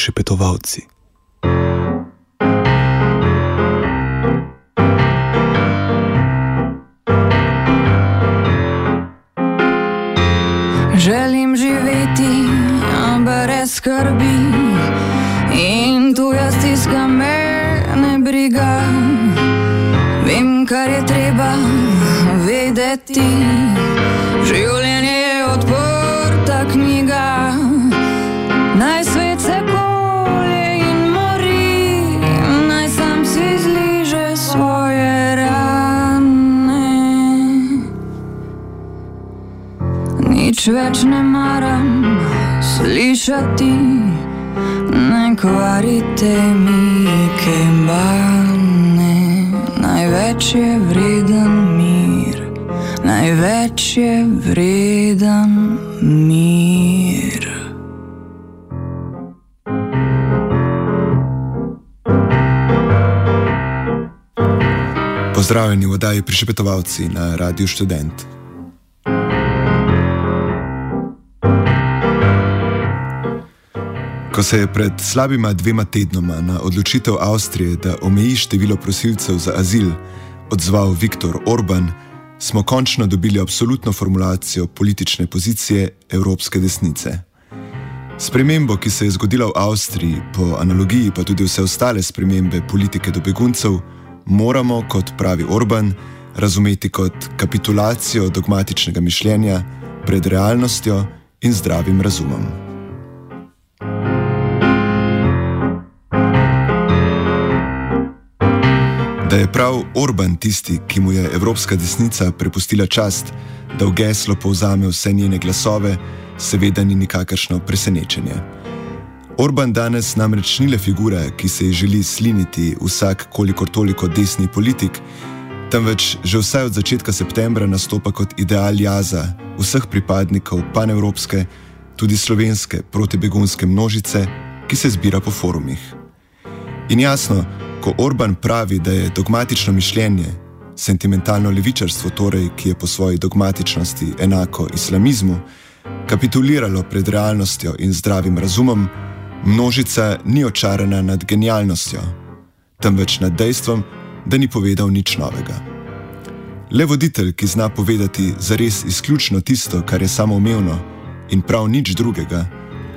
prišepetovalci. Oddaji Prišepetovalci na Radiu Student. Ko se je pred slabima dvema tednoma na odločitev Avstrije, da omeji število prosilcev za azil, odzval Viktor Orban, smo končno dobili absolutno formulacijo politične pozicije evropske desnice. Spremembo, ki se je zgodila v Avstriji, po analogiji pa tudi vse ostale spremembe politike do beguncev, moramo, kot pravi Orban, razumeti kot kapitulacijo dogmatičnega mišljenja pred realnostjo in zdravim razumom. Da je prav Orban tisti, ki mu je evropska desnica prepustila čast, da v geslo povzame vse njene glasove, seveda ni nikakršno presenečenje. Orban danes namreč ni le figura, ki se ji želi sliniti vsak kolikor toliko desni politik, temveč že vsaj od začetka septembra nastopa kot ideal jaza vseh pripadnikov panevropske, tudi slovenske protibegunske množice, ki se zbira po forumih. In jasno, Ko Orban pravi, da je dogmatično mišljenje, sentimentalno levičarstvo, torej, ki je po svoji dogmatičnosti enako islamizmu, kapituliralo pred realnostjo in zdravim razumom, množica ni očarana nad genialnostjo, temveč nad dejstvom, da ni povedal nič novega. Le voditelj, ki zna povedati zares izključno tisto, kar je samoumevno in prav nič drugega,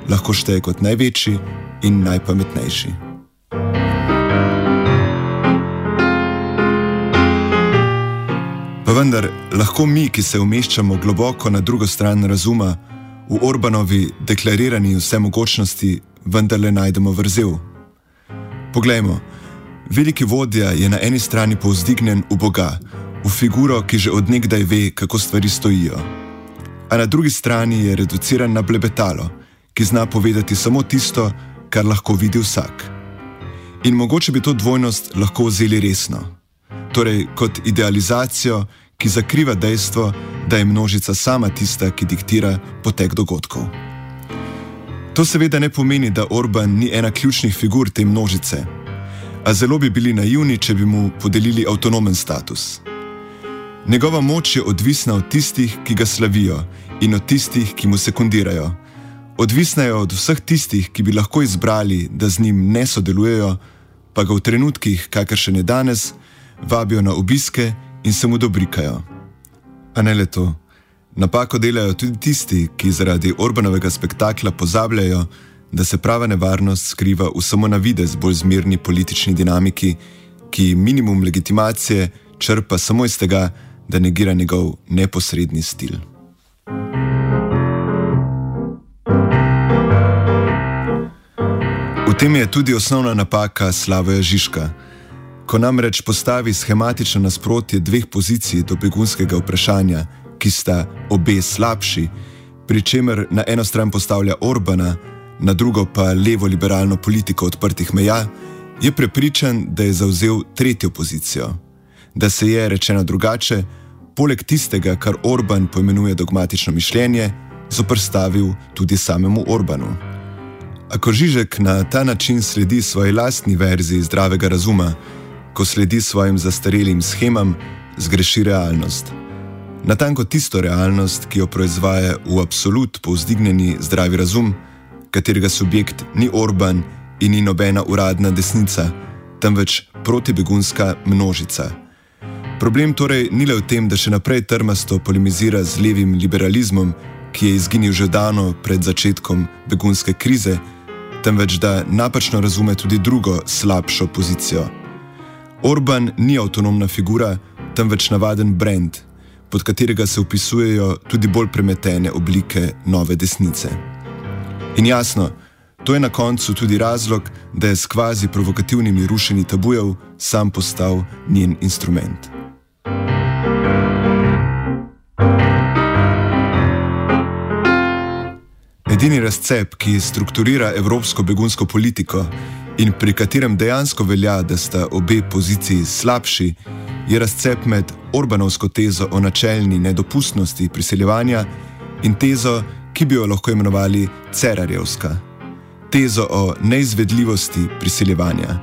lahko šteje kot največji in najpametnejši. vendar lahko mi, ki se umeščamo globoko na drugo stran razuma, v Orbanovi deklarirani vsemogočnosti, vendarle najdemo vrzel. Poglejmo, veliki vodja je na eni strani povzdignjen v Boga, v figuro, ki že odnegdaj ve, kako stvari stojijo. A na drugi strani je reduciran na blebetalo, ki zna povedati samo tisto, kar lahko vidi vsak. In mogoče bi to dvojnost lahko vzeli resno. Torej, kot idealizacijo, ki zakriva dejstvo, da je množica sama tista, ki diktira potek dogodkov. To seveda ne pomeni, da Orban ni ena ključnih figur te množice, a zelo bi bili naivni, če bi mu podelili avtonomen status. Njegova moč je odvisna od tistih, ki ga slavijo, in od tistih, ki mu sekundirajo. Odvisna je od vseh tistih, ki bi lahko izbrali, da z njim ne sodelujejo, pa ga v trenutkih, kakršen je danes, vabijo na obiske in se mu dobrikajo. A ne le to. Napako delajo tudi tisti, ki zaradi Orbanovega spektakla pozabljajo, da se prava nevarnost skriva v samo na videz bolj zmirni politični dinamiki, ki minimum legitimacije črpa samo iz tega, da negira njegov neposredni stil. V tem je tudi osnovna napaka Slavoja Žižka. Ko namreč postavi schematično nasprotje dveh pozicij do begunskega vprašanja, ki sta obe slabši, pri čemer na eno stran postavlja Orbana, na drugo pa levo-liberalno politiko odprtih meja, je prepričan, da je zauzel tretjo pozicijo. Da se je, rečeno drugače, poleg tistega, kar Orban poimenuje dogmatično mišljenje, zoprstavil tudi samemu Orbanu. A ko Žižek na ta način sledi svoji lastni verziji zdravega razuma, ko sledi svojim zastarelim schemam, zgreši realnost. Natanko tisto realnost, ki jo proizvaja v absolut povzdignjeni zdravi razum, katerega subjekt ni Orban in ni nobena uradna desnica, temveč protibegunska množica. Problem torej ni le v tem, da še naprej trmasto polemizira z levim liberalizmom, ki je izginil že dano pred začetkom begunske krize, temveč da napačno razume tudi drugo, slabšo pozicijo. Orban ni avtonomna figura, temveč navaden brand, pod katerega se upisujejo tudi bolj premetene oblike nove desnice. In jasno, to je na koncu tudi razlog, da je s kvazi provokativnimi rušenji tabujev sam postal njen instrument. Edini razcep, ki strukturira evropsko begunsko politiko in pri katerem dejansko velja, da sta obe poziciji slabši, je razcep med Orbanovsko tezo o načelni nedopustnosti priseljevanja in tezo, ki bi jo lahko imenovali Cerarjevska. Tezo o neizvedljivosti priseljevanja,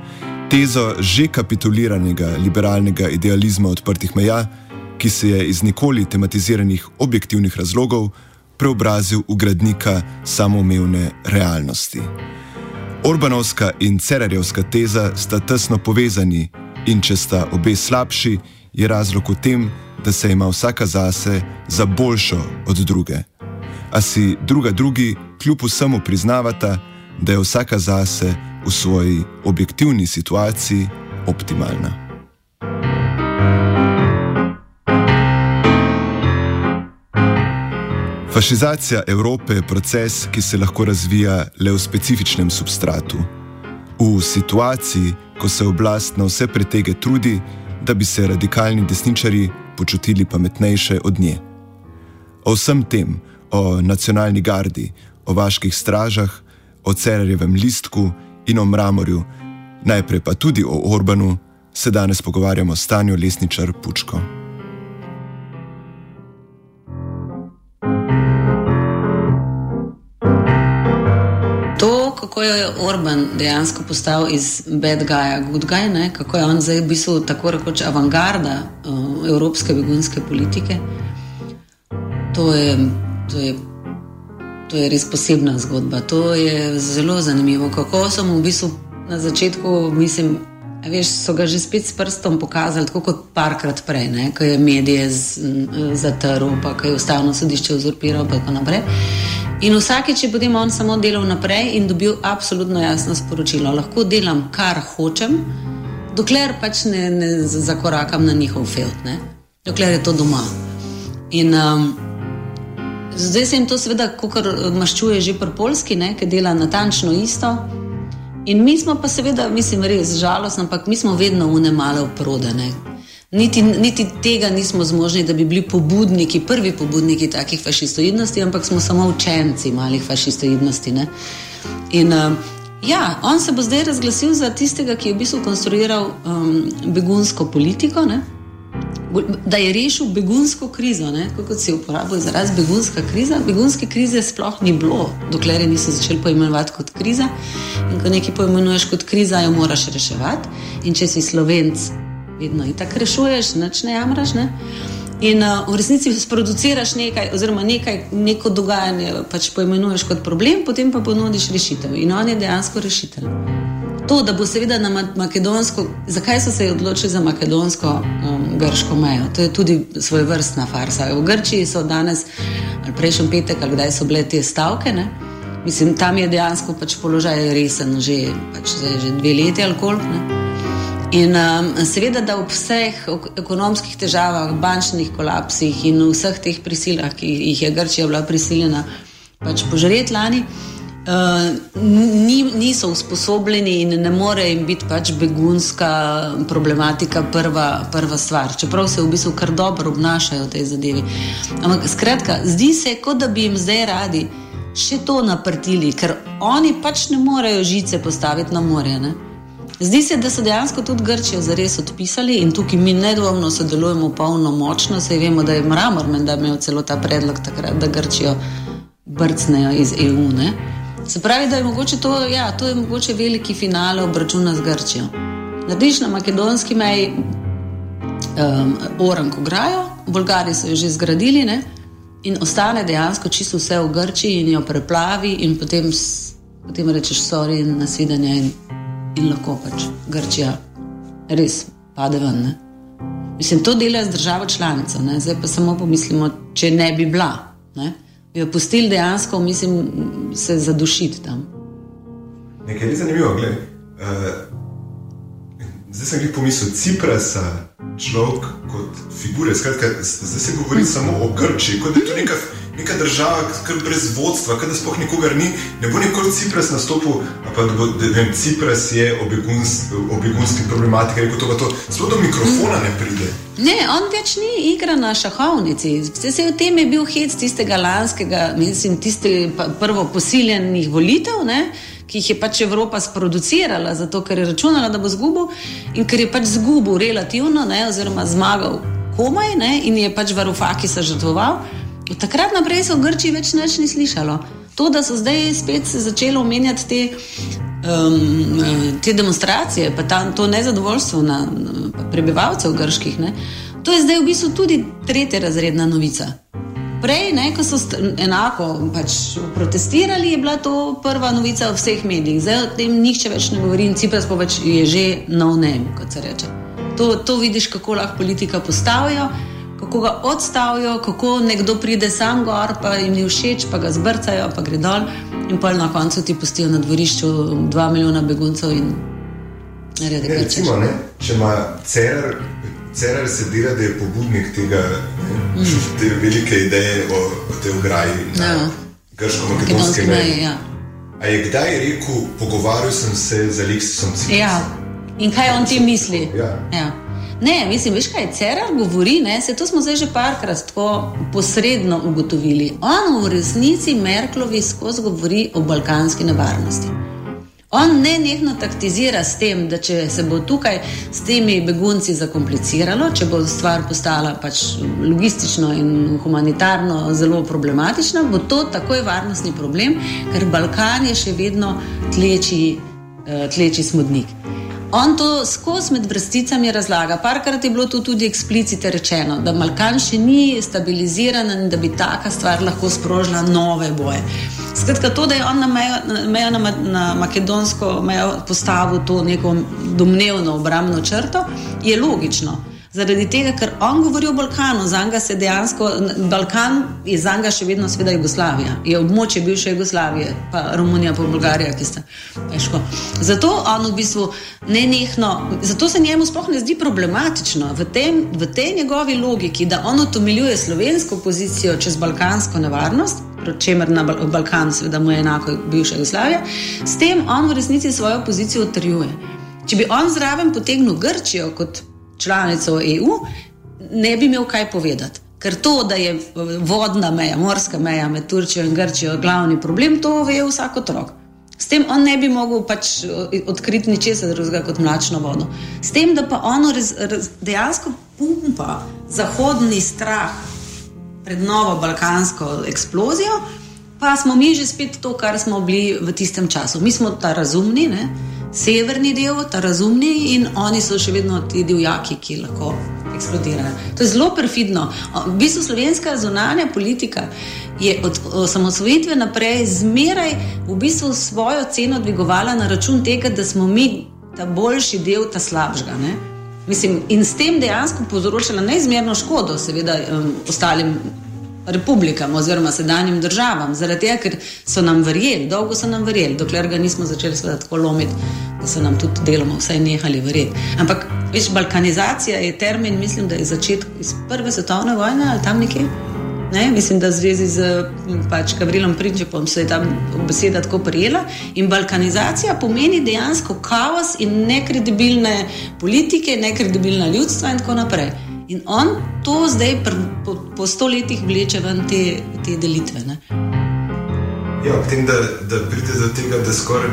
tezo že kapituliranega liberalnega idealizma odprtih meja, ki se je iz nikoli tematiziranih objektivnih razlogov preobrazil v gradnika samoumevne realnosti. Orbanovska in Cerarjevska teza sta tesno povezani in če sta obe slabši, je razlog v tem, da se ima vsaka zase za boljšo od druge. A si druga drugi kljub vsemu priznavata, da je vsaka zase v svoji objektivni situaciji optimalna. Fašizacija Evrope je proces, ki se lahko razvija le v specifičnem substratu. V situaciji, ko se oblast na vse pretege trudi, da bi se radikalni desničari počutili pametnejše od nje. O vsem tem, o nacionalni gardi, o vaških stražah, o Cerarjevem listku in o mramorju, najprej pa tudi o Orbanu, se danes pogovarjamo s Tanjo Lesničar Pučko. Kako je Orban dejansko postal iz bad guya, good guy, ne? kako je on zdaj v bistvu tako rekoč avangarda uh, evropske begunske politike. To je, to, je, to je res posebna zgodba. To je zelo zanimivo. Kako sem v bistvu na začetku, mislim, veš, so ga že spet s prstom pokazali, tako kot parkrat prej, ne? ko je medije zatrl, pa ko je ustavno sodišče uzurpiral in tako naprej. In vsakeč je potem on samo delal naprej in dobil absolutno jasno sporočilo: lahko delam, kar hočem, dokler pač ne, ne zakorakam na njihov felt, ne? dokler je to doma. In um, zdaj se jim to seveda, kot maščuje že pri Polski, ki dela natančno isto. In mi smo pa seveda, mislim, res žalostni, ampak mi smo vedno unemale v prodane. Niti, niti tega nismo zmožni, da bi bili pobudniki, prvi pobudniki takih fašistoidnosti, ampak smo samo učenci malih fašistoidnosti. Ne? In uh, ja, on se bo zdaj razglasil za tistega, ki je v bistvu konstruiral um, begunsko politiko, ne? da je rešil begunsko krizo. Kot si uporabil izraz begunska kriza, begunske krize sploh ni bilo, dokler je niso začeli pojmenovati kot kriza. In ko nekaj pojmenuješ kot kriza, jo moraš reševati. In če si slovenc, vedno in tako rešuješ, noč ne jamraš. Ne? In uh, v resnici sproduciraš nekaj, oziroma nekaj, neko dogajanje, pač poimenuješ kot problem, potem pa ponudiš rešitev. In on je dejansko rešitelj. To, da bo seveda na makedonsko, zakaj so se odločili za makedonsko-grško um, mejo, to je tudi svoj vrstna farsa. V Grčiji so danes, ali prejšnji petek, ali kdaj so bile te stavke. Ne? Mislim, tam je dejansko pač položaj resen, že, pač že dve leti ali koliko. In um, seveda, da ob vseh ekonomskih težavah, bančnih kolapsih in vseh teh prisilah, ki jih je Grčija bila prisiljena pač požreti lani, uh, ni, niso usposobljeni in ne more jim biti pač begunska problematika prva, prva stvar. Čeprav se v bistvu kar dobro obnašajo v tej zadevi. Ampak skratka, zdi se, kot da bi jim zdaj radi še to naprtili, ker oni pač ne morejo žice postaviti na morje. Ne? Zdi se, da so dejansko tudi Grčijo zares odpisali in tukaj mi nedvomno sodelujemo polno močno. Sej vemo, da je Mramor menda imel celo ta predlog takrat, da Grčijo brcnejo iz EU. Ne? Se pravi, da je mogoče to, ja, to je mogoče veliki finale obračuna z Grčijo. Narediš na makedonski meji um, Oranko grajo, Bolgari so jo že zgradili ne? in ostane dejansko čisto vse v Grčiji in jo preplavi in potem potem rečeš, sorry, in nasvidenje, in, in lahko pač Grčija res pade ven. Ne? Mislim, to dela z državo članico, ne? zdaj pa samo pomislimo, če ne bi bila. Ne? Bi jo pustili dejansko, mislim, se zadušiti tam. Nekaj je zanimivo, gledaj. Uh... Zdaj sem jih pomislil, Cipras, človek kot figure, skratka, zdaj se govori samo o Grčiji, kot da je to neka, neka država, ki je brez vodstva, da sploh nikogar ni. Ne bo nikoli Cipras nastopil, pa da, da vem, Cipras je o begunski problematiki, rekel to, da to sploh do mikrofona ne pride. Ne, on več ni igra na šahovnici. Se je v tem je bil hec tistega lanskega, mislim, tistega prvo posiljenih volitev. Ne? ki jih je pač Evropa sproducirala, zato ker je računala, da bo zgubil in ker je pač zgubil relativno, ne, oziroma zmagal komaj ne, in je pač varufaki se žrtvoval. Od takrat naprej se v Grčiji več nič ni slišalo. To, da so zdaj spet začeli omenjati te, um, te demonstracije, pa ta, to nezadovoljstvo na, na prebivalcev grških, ne, to je zdaj v bistvu tudi tretja razredna novica. Prej, ne, ko so enako pač protestirali, je bila to prva novica v vseh medijih. Zdaj o tem nihče več ne govori in Cipras pa več je že na unem, kot se reče. To, to vidiš, kako lahko politika postavijo, kako ga odstavijo, kako nekdo pride sam gor, pa jim ni všeč, pa ga zbrcajo, pa gre dol in pa na koncu ti pustijo na dvorišču dva milijona beguncev in rede. Ne, recimo, ne, če ima cer. Cerar se dela, da je pobudnik tega, ne, mm. te velike ideje o, o tej ograji na ja. grško-makedonski meji. Ja. A je kdaj rekel, pogovarjal sem se z Aleksisom Ciprasom? Ja. In kaj on ti misli? Ja. Ja. Ne, mislim, veš kaj, Cerar govori, ne, se to smo zdaj že parkrat tako posredno ugotovili. On v resnici Merklovi skozi govori o balkanski nevarnosti. On ne nekno taktizira s tem, da če se bo tukaj s temi begunci zakompliciralo, če bo stvar postala pač logistično in humanitarno zelo problematična, bo to takoj varnostni problem, ker Balkan je še vedno tleči, eh, tleči smodnik. On to skozi med vrsticami razlaga. Parkrat je bilo to tudi eksplicite rečeno, da Balkan še ni stabiliziran in da bi taka stvar lahko sprožila nove boje. Skratka, to, da je on na mejo, mejo na, na makedonsko mejo postavil to neko domnevno obrambno črto, je logično. Zaradi tega, ker on govori o Balkanu, za njega se dejansko, Balkan je za njega še vedno sveda Jugoslavija, je območje bivše Jugoslavije, pa Romunija, pa Bolgarija, ki sta težko. Zato on v bistvu ne nehno, zato se njemu sploh ne zdi problematično v, tem, v tej njegovi logiki, da on utemeljuje slovensko pozicijo čez balkansko nevarnost. Čemer na Balkanu, seveda, mu je enako bivša Jugoslavija, s tem on v resnici svojo pozicijo utrjuje. Če bi on zraven potegnil Grčijo kot članico EU, ne bi imel kaj povedati. Ker to, da je vodna meja, morska meja med Turčijo in Grčijo glavni problem, to ve vsak otrok. S tem on ne bi mogel pač odkriti ničesar drugega kot mlačno vodo. S tem, da pa ono res, res, dejansko pumpa zahodni strah pred novo balkansko eksplozijo, pa smo mi že spet to, kar smo bili v tistem času. Mi smo ta razumni, ne? Severni del, ta razumni, in oni so še vedno ti divjaki, ki lahko eksplodirajo. To je zelo perfidno. V bistvu slovenska zunanja politika je od osamosvojitve naprej zmeraj v bistvu svojo ceno dvigovala na račun tega, da smo mi ta boljši del, ta slabšega. Mislim, in s tem dejansko povzročila neizmerno škodo, seveda, um, ostalim republikam oziroma sedanjim državam, zaradi tega, ker so nam verjeli, dolgo so nam verjeli, dokler ga nismo začeli tako lomiti, da so nam tudi deloma vsaj nehali verjeti. Ampak veš, balkanizacija je termin, mislim, da je začetek iz Prve svetovne vojne ali tam nekje. Ne, mislim, da v zvezi z pač, Kavrilom Prinčepom se je ta beseda tako prijela. In balkanizacija pomeni dejansko kaos in nekredibilne politike, nekredibilna ljudstva in tako naprej. In on to zdaj pr, po, po stoletjih vleče ven te, te delitve. Ne? Ja, ob tem, da, da pride do tega, da skoraj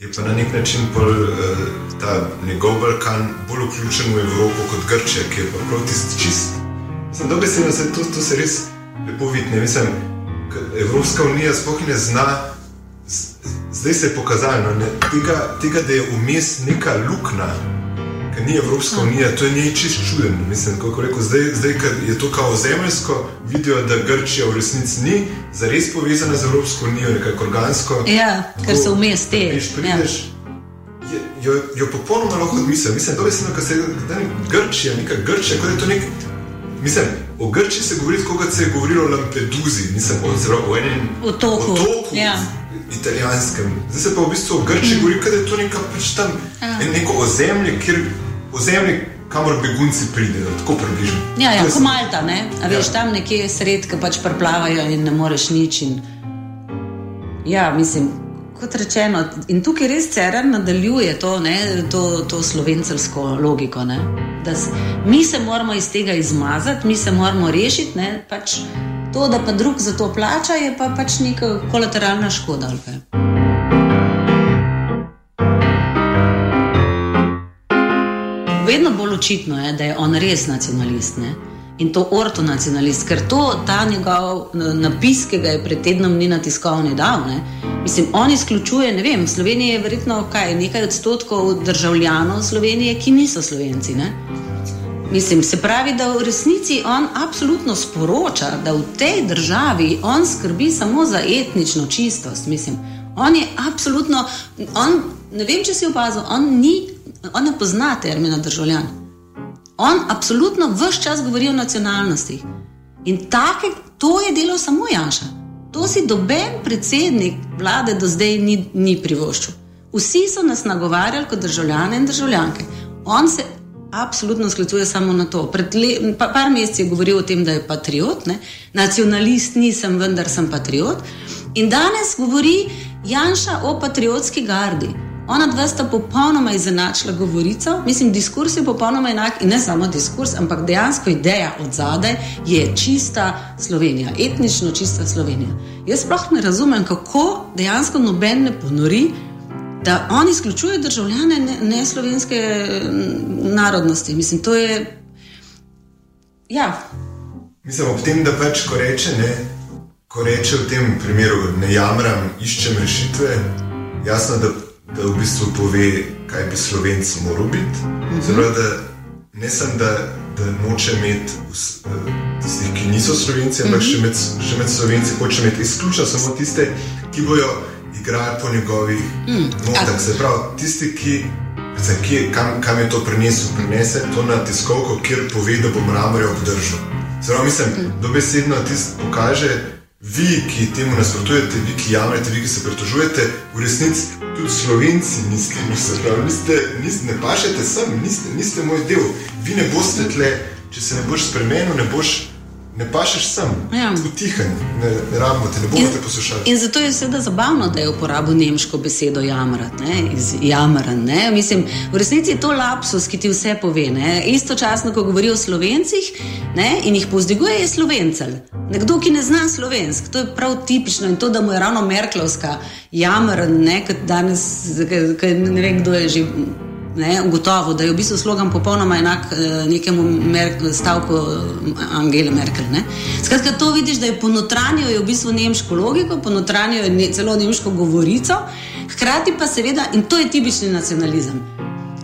je pa na nek način pol, uh, ta njegov Balkan bolj vključen v Evropo kot Grčija, ki je pa prav tisti čist. Sem dobro se svetu, to se res lepo vidi. Mislim, Evropska unija sploh ne zna. Zdaj se je pokazalo, no, tega, tega, da je vmes neka luknja, ker ni Evropska unija, to je nekaj čist čuden. Mislim, rekel, zdaj, zdaj, ker je to kao zemljsko, vidijo, da Grčija v resnici ni zares povezana z Evropsko unijo, nekako organsko. Ja, ker so vmes te. Veš, prideš, ja. jo, jo popolnoma lahko odmislim. Mislim, da je Grčija, neka Grčija, kot je to nek. Mislim, o Grčiji se govori, kot se je govorilo o Lampeduzi, nisem o enem otoku. otoku ja. Italijanskem. Zdaj se pa v bistvu o Grčiji mm. govori, da je to neka pač tam ja. neko ozemlje, kjer ozemlje. Kamor begunci pridejo, tako približno. Ja, ja kot Malta, ne? A veš, ja. tam nekje sred, ki pač preplavajo in ne moreš nič. In... Ja, mislim, kot rečeno, in tukaj res CRR nadaljuje to, ne, to, to slovencelsko logiko. S, mi se moramo iz tega izmazati, mi se moramo rešiti. Ne, pač to, da pa drug za to plača, je pa pač neka kolateralna škoda. Vedno bolj očitno je, da je on res nacionalist. Ne? in to ortonacionalist, ker to ta njegov napis, ki ga je pred tednom ni na tiskovni dal. Ne? Mislim, on izključuje, ne vem, Slovenija je verjetno kaj, nekaj odstotkov državljanov Slovenije, ki niso slovenci. Ne? Mislim, se pravi, da v resnici on absolutno sporoča, da v tej državi on skrbi samo za etnično čistost. Mislim, on je absolutno, on, ne vem, če si opazil, on, ni, on ne pozna termina državljan. On absolutno vse čas govori o nacionalnosti. In take, to je delo samo Janša. To si doben predsednik vlade do zdaj ni, ni privoščil. Vsi so nas nagovarjali kot državljane in državljanke. On se absolutno sklicuje samo na to. Pred le, pa, par mesecev je govoril o tem, da je patriot, ne? nacionalist nisem, vendar sem patriot. In danes govori Janša o patriotski gardi. Ona dva sta popolnoma izenačila govorico, mislim, diskurs je popolnoma enak in ne samo diskurs, ampak dejansko ideja od zadaj je čista Slovenija, etnično čista Slovenija. Jaz sploh ne razumem, kako dejansko noben ne ponori, da on izključuje državljane ne, ne slovenske narodnosti. Mislim, to je. Ja. Mislim, ob tem, da pač ko reče, ne, ko reče v tem primeru, ne jamram, iščem rešitve, jasno, da da v bistvu pove, kaj bi slovenci morali biti. Mhm. Zelo, da ne samo, da, da noče imeti eh, tistih, ki niso slovenci, ampak mhm. še, med, še med slovenci hoče imeti izključno samo tiste, ki bojo igrali po njegovih mhm. notah. Se pravi, tisti, ki. Ki, kam, kam je to prinesel? Prinese to na tiskovko, kjer pove, da bo mramor obdržal. Zelo mislim, da besedno tisto pokaže, vi, ki temu nasprotujete, vi, ki jamrate, vi, ki se pritožujete, v resnici tudi slovenci niste, niste, niste, ne pašete sem, niste, niste moj del. Vi ne boste tle, če se ne boš spremenil, ne boš. Ne pašeš sem, ja. tiho, ne, ne rabimo te, ne bomo te poslušali. In zato je seveda zabavno, da je uporabil nemško besedo jamrati, jamran. Mislim, v resnici je to lapsus, ki ti vse pove. Ne? Istočasno, ko govori o slovencih ne? in jih povzdiguje, je slovencel. Nekdo, ki ne zna slovensk, to je prav tipično in to, da mu je ravno Merklovska jamran, ne? danes, ne vem, kdo je že ne, ugotovil, da je v bistvu slogan popolnoma enak eh, nekemu Mer stavku eh, Angele Merkel. Ne. Skratka, to vidiš, da je ponotranjijo v bistvu nemško logiko, ponotranjijo ne, celo nemško govorico, hkrati pa seveda, in to je tipični nacionalizem.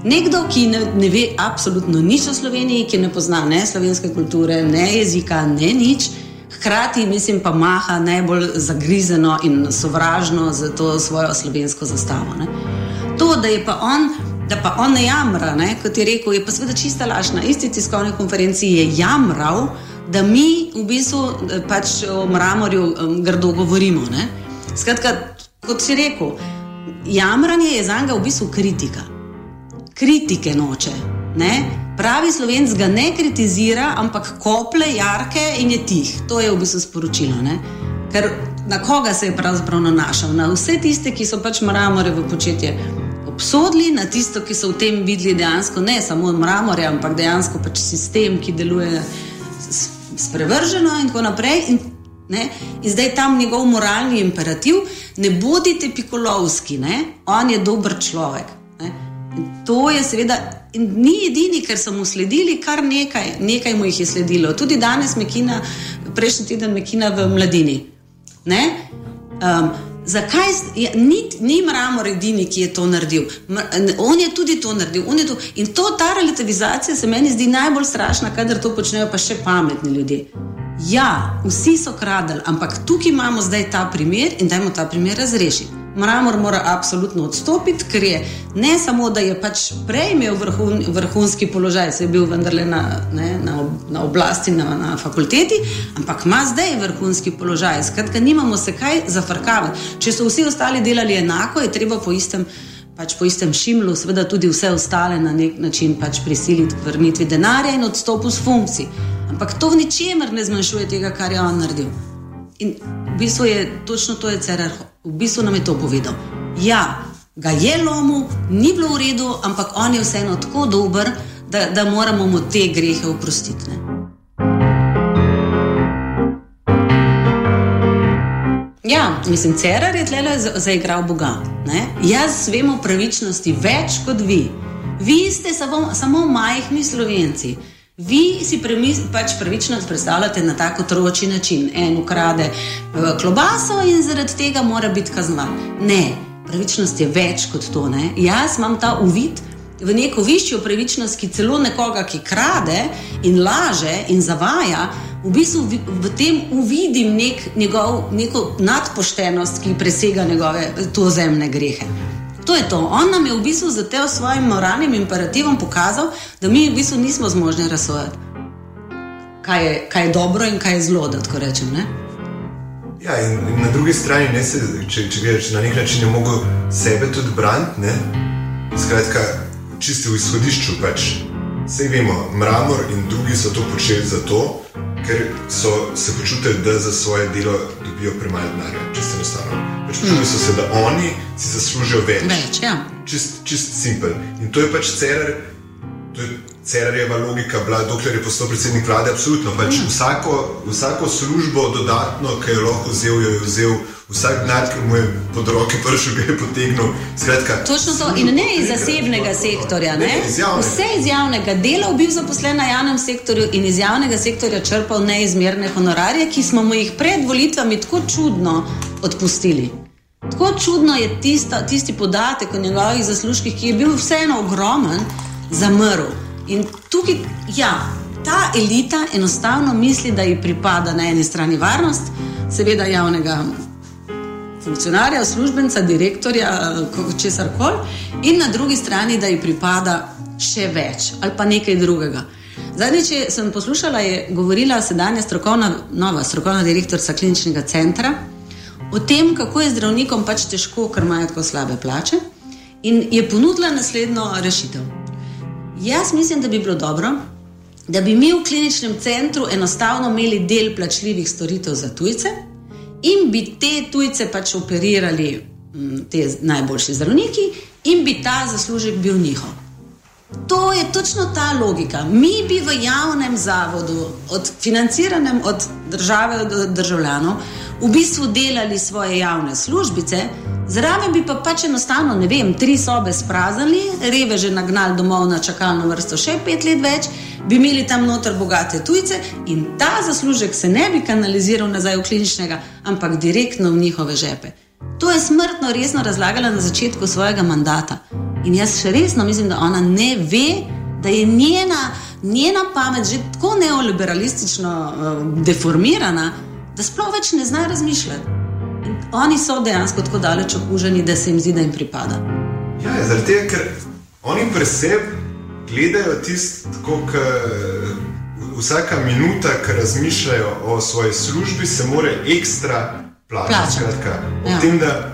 Nekdo, ki ne, ne ve absolutno nič o Sloveniji, ki ne pozna ne slovenske kulture, ne jezika, ne nič. Hkrati, mislim, pa maha najbolj zagrizeno in sovražno za to svojo slovensko zastavo. Ne. To, da je pa on da pa on ne jamra, ne, kot je rekel, je pa seveda čista laž. Na isti tiskovni konferenci je jamral, da mi v bistvu eh, pač o mramorju um, grdo govorimo. Ne. Skratka, kot si rekel, jamranje je za njega v bistvu kritika. Kritike noče. Ne. Pravi slovenc ga ne kritizira, ampak kople jarke in je tih. To je v bistvu sporočilo. Ne. Ker na koga se je pravzaprav nanašal? Na vse tiste, ki so pač mramore v početje obsodili, na tisto, ki so v tem videli dejansko ne samo mramorje, ampak dejansko pač sistem, ki deluje sprevrženo in tako naprej. In, ne, in zdaj tam njegov moralni imperativ, ne bodite pikolovski, ne, on je dober človek. Ne. To je seveda. In ni edini, ker so mu sledili, kar nekaj, nekaj mu jih je sledilo. Tudi danes, mekina, prejšnji teden, mekina v mladini. Um, Zakaj ni, ni Mramor edini, ki je to naredil? On je tudi to naredil. To, in to, ta relativizacija se meni zdi najbolj strašna, kadar to počnejo pa še pametni ljudje. Ja, vsi so kradli, ampak tukaj imamo zdaj ta primer in dajmo ta primer razrešiti. Mramor mora absolutno odstopiti, ker je ne samo, da je pač prej imel vrhun, vrhunski položaj, se je bil vendarle na, ne, na, na oblasti, na, na fakulteti, ampak ima zdaj vrhunski položaj. Skratka, nimamo se kaj zafrkavati. Če so vsi ostali delali enako, je treba po istem. Pač po istem šimlu, seveda tudi vse ostale na nek način pač prisiliti k vrnitvi denarja in odstopu z funkcij. Ampak to v ničemer ne zmanjšuje tega, kar je on naredil. In v bistvu je točno to, je CRR, v bistvu nam je to povedal. Ja, ga je lomil, ni bilo v redu, ampak on je vseeno tako dober, da, da moramo mu te grehe oprostiti. Ne? Ja, mislim, CRR je tle zaigral Boga. Ne? Jaz vem o pravičnosti več kot vi. Vi ste samo, samo majhni slovenci. Vi si premis, pač pravičnost predstavljate na tako otroči način. En ukrade uh, klobaso in zaradi tega mora biti kaznovan. Ne, pravičnost je več kot to. Ne? Jaz imam ta uvid v neko višjo pravičnost, ki celo nekoga, ki krade in laže in zavaja, v bistvu v, v tem uvidim nek, njegov, neko nadpoštenost, ki presega njegove to zemne grehe. To je to. On nam je v bistvu za te svojim moralnim imperativom pokazal, da mi v bistvu nismo zmožni razsojati, kaj je, kaj je dobro in kaj je zlo, da tako rečem. Ne? Ja, in, in na drugi strani, ne, se, če, če gledaš na nek način, je mogel sebe tudi braniti. Skratka, čisti v izhodišču. Pač. Vse vemo, mramor in drugi so to počeli zato, ker so se počutili, da za svoje delo dobijo premalo denarja, se enostavno. Pač čutili so se, da oni si zaslužijo več. Več, ja. Čist, čist simpel. In to je pač cerar, to je cerarjeva logika, bila, dokler je postal predsednik vlade, absolutno. Pač mm. vsako, vsako službo dodatno, ki je lahko vzel, jo je vzel. Vsak dan, ki mu je pod roke prišel, ga je potegnil. Skratka, Točno to, in ne iz zasebnega sektorja. Ne? Ne, iz Vse iz javnega dela, bil zaposlen na javnem sektorju in iz javnega sektorja črpal neizmerne honorarje, ki smo mu jih pred volitvami tako čudno odpustili. Tako čudno je tista, tisti podatek o njegovih zaslužkih, ki je bil vseeno ogromen, zamrl. In tukaj, ja, ta elita enostavno misli, da ji pripada na eni strani varnost, seveda javnega funkcionarja, službenca, direktorja, česar koli, in na drugi strani, da ji pripada še več ali pa nekaj drugega. Zadnjič sem poslušala, je govorila sedanja strokovna, nova strokovna direktorica kliničnega centra o tem, kako je zdravnikom pač težko, ker imajo tako slabe plače, in je ponudila naslednjo rešitev. Jaz mislim, da bi bilo dobro, da bi mi v kliničnem centru enostavno imeli del plačljivih storitev za tujce, in bi te tujce pač operirali, mm, te najboljši zdravniki, in bi ta zaslužek bil njihov. To je točno ta logika. Mi bi v javnem zavodu, od financiranem od države do državljanov, v bistvu delali svoje javne službice, zraven bi pa pač enostavno, ne vem, tri sobe spraznili, reveže nagnali domov na čakalno vrsto še pet let več bi imeli tam noter bogate tujce in ta zaslužek se ne bi kanaliziral nazaj v kliničnega, ampak direktno v njihove žepe. To je smrtno resno razlagala na začetku svojega mandata. In jaz še resno mislim, da ona ne ve, da je njena, njena pamet že tako neoliberalistično uh, deformirana, da sploh več ne zna razmišljati. In oni so dejansko tako daleč okuženi, da se jim zdi, da jim pripada. Ja, zaradi tega, ker oni preseb gledajo tisto, kako vsaka minuta, ki razmišljajo o svoji službi, se mora ekstra plačati. Ja. Tem, da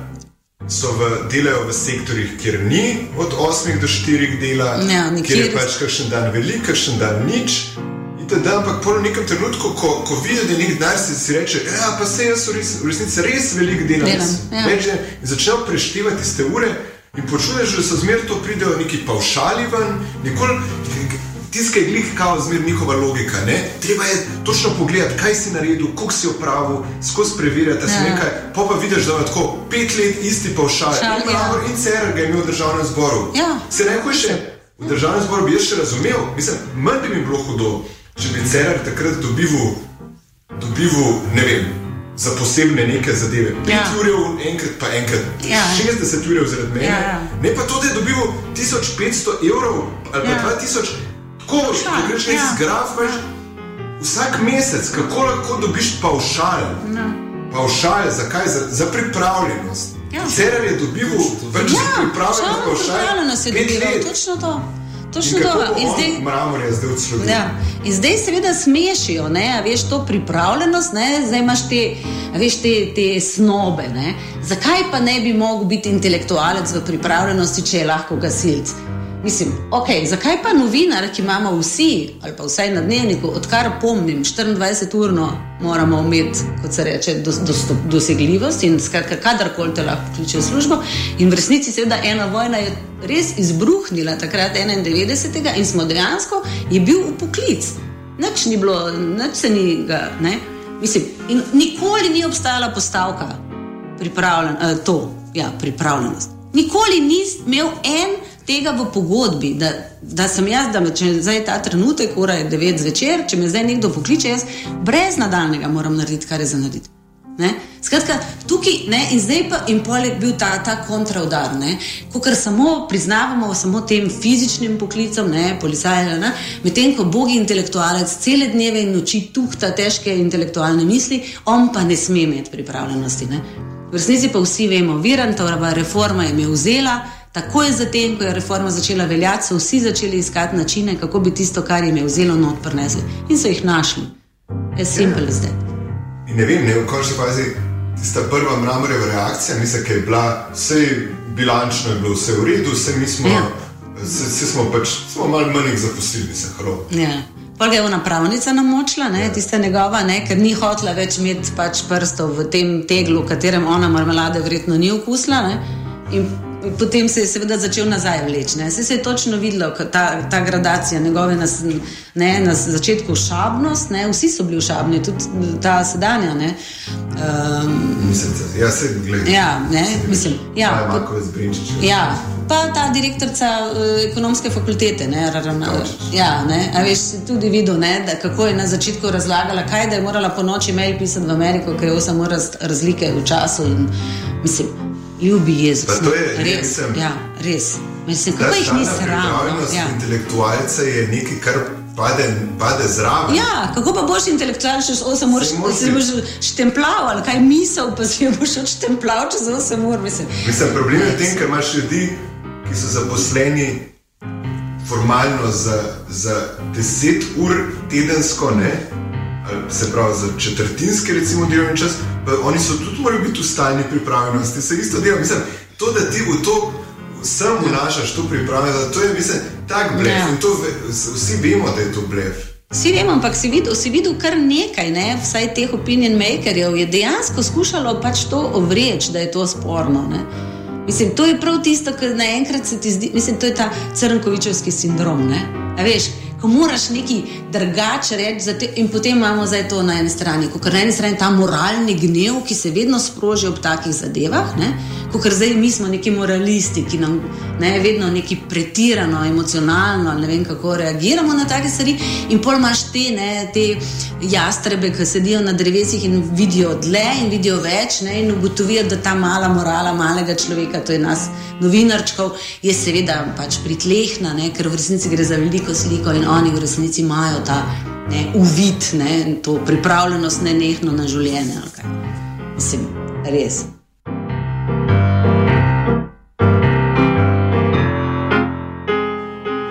so v, delajo v sektorjih, kjer ni od 8 do 4 dela, ja, kjer je pač kakšen dan velik, kakšen dan nič. Da, ampak po nekem trenutku, ko, ko vidiš, da je nekaj denar, si, reče, da ja, se jaz v, res, v resnici res veliko delam. Delam, ja. In začnejo preštevati te ure, In počuješ, da so zmerno to pridejo neki paušali ven, nikoli. Tiskaj glih, kao zmer njihova logika. Ne? Treba je točno pogledati, kaj si naredil, koliko si opravil, skozi preverjati, da si ja. nekaj. Pa pa vidiš, da je tako pet let isti paušal. In pravno ja. in CR ga je imel v državnem zboru. Ja. Se neko še v državnem zboru bi jaz še razumel, mislim, manj bi mi bilo hudo, če bi CR takrat dobival, dobival, ne vem, za posebne neke zadeve. 5 Ja. ur, enkrat pa enkrat, Ja. 60 ur zaradi mene. Ja, ja. Ne pa to, da je dobil 1500 evrov ali pa Ja. 2000, tako Pavšal, da greš ja. zgraf, veš, vsak mesec, kako lahko dobiš pavšal. No. Pavšal, zakaj? Za, za pripravljenost. Ja. Cerar je dobil več Ja, pripravljenost, samo pavšal. pripravljenost je pet dobival, let. točno to. Točno to. zdaj, Mramor je zdaj odslovil. Ja. In zdaj, seveda, smešijo, ne, a veš, to pripravljenost, ne, zdaj imaš te, veš, te, te snobe. Ne. Zakaj pa ne bi mogel biti intelektualec v pripravljenosti, če je lahko gasilc? Mislim, ok, zakaj pa novinar, ki imamo vsi, ali pa vsaj na dnevniku, odkar pomnim, 24-urno moramo imeti, kot se reče, dos, dos, dosegljivost in skratka, kadarkoli te lahko vključijo v službo. In v resnici, seveda, ena vojna je res izbruhnila takrat 91. in smo dejansko, je bil upoklic. Nič ni bilo, nič se ni ga, ne. Mislim, in nikoli ni obstajala postavka, pripravljen, eh, to, ja, pripravljenost. Nikoli ni imel en tega v pogodbi, da, da sem jaz, da me, če zdaj ta trenutek, ura je 9 zvečer, če me zdaj nekdo pokliče, jaz brez nadaljnega moram narediti, kar je za narediti. Ne? Skratka, tukaj ne, in zdaj pa in pol je bil ta, ta kontraudar, ko samo priznavamo samo tem fizičnim poklicom, ne, policajem, medtem ko bogi intelektualec cele dneve in noči tuhta težke intelektualne misli, on pa ne sme imeti pripravljenosti. Ne. V resnici pa vsi vemo, Virantova reforma je me vzela. Takoj zatem, ko je reforma začela veljati, so vsi začeli iskati načine, kako bi tisto, kar jim je vzelo, not prenesli. In so jih našli. As simple as that. In ne vem, ne, v končni fazi tista prva mramorjeva reakcija, mislim, da je bila vse bilančno, je bilo vse v redu, vse mi smo, Ja. vse, vse smo pač, smo malo manj zaposlili, se hro. Ja. Ga je ona pravnica namočila, ne, tista njegova, ne, ker ni hotela več imeti pač prstov v tem teglu, v katerem ona marmelade verjetno ni okusila. Ne, in potem se je seveda začel nazaj vleči. Saj se je točno videlo, ta, ta gradacija njegove nas, ne, na začetku šabnost, ne, vsi so bili šabni, tudi ta sedanja. Ne, um, Mislim, ja, se gleda. Ja, ne, mislim, ja, Maja pot- Makovec Brinčič. Ja, pa ta direktorica uh, ekonomske fakultete, ne, Rarana, Kavčič. ja, ne, a veš, tudi videl, ne, da, kako je na začetku razlagala, kaj da je morala po noči mail pisati v Ameriko, ker je 8 ur raz, razlike v času in mislim, ljubi Jezus. Pa to no, je, res, mislim- ja, res. Mislim, kako jih ni sram. no, Ja. intelektualca je nekaj, kar pade, pade zraven. Ja, kako pa boš intelektualec čez 8 ur, si boš štemplal ali kaj misel, pa si boš odštempljal čez 8 ur, mislim. Mislim, problem je v tem, ker imaš ljudi, ki so zaposleni formalno za, za 10 ur tedensko, ne? Ali se pravi za četrtinski, recimo, delovni čas, pa oni so tudi morali biti v stalni pripravljenosti, se isto dela. Mislim, to, da ti v to sem vnašaš to pripravljenost, to je, mislim, tak blef. Ja. In to vsi vemo, da je to blef. Vsi vemo, ampak si videl, si videl kar nekaj, ne? vsaj teh opinion makerjev je dejansko skušalo pač to ovreči, da je to sporno. Ne? Mislim, to je prav tisto, kar naenkrat se ti zdi, mislim, to je ta crnkovičevski sindrom. Ne? A veš, ko moraš nekaj drugače reči, te, in potem imamo zdaj to na eni strani, ko na eni strani ta moralni gnev, ki se vedno sproži ob takih zadevah, kot zdaj mi smo neki moralisti, ki nam ne, vedno neki pretirano, emocionalno, ne vem kako reagiramo na take stvari, in pol imaš te, ne, te jastrebe, ki sedijo na drevesih in vidijo dlje in vidijo več, ne, in ugotovijo, da ta mala morala malega človeka, to je nas, novinarčkov, je seveda pač pritlehna, ne, ker v resnici gre za veliko sliko in oni v resnici imajo ta ne, uvid, ne, to pripravljenost nenehno na življenje. Mislim, res.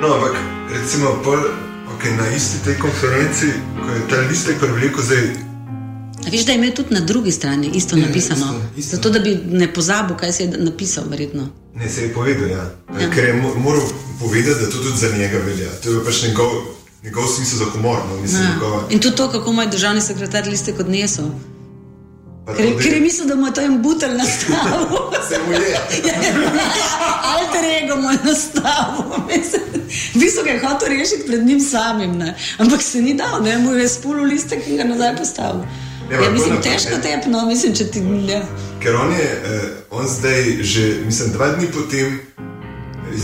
No, ampak recimo pol, okay, na isti tej konferenci, ko je ta listek prevlekel zdaj. A veš, da je imel tudi na drugi strani isto Ja, napisano, isto, isto. zato da bi ne pozabil, kaj si je napisal, verjetno. Ne, se je povedal, ja. Ja. ker je mo- moral povedati, da to tudi za njega velja. To je pač njegov, njegov smisel za humor. No, mislim, Ja. njegova, In tudi to, kako moj državni sekretar listek odnesel. Ker, da- ker je mislil, da mu je to en butelj nastavil. Se mu je. Alter ego mu je nastavil. V bistvu ga je hotel rešiti pred njim samim, ne. ampak se ni dal, ne. mu je spulil listek in ga nazaj postavil. Ne, Ja, mislim, težko ne. tepno, mislim, če ti. Ja. Ker on je, eh, on zdaj že, mislim, dva dni potem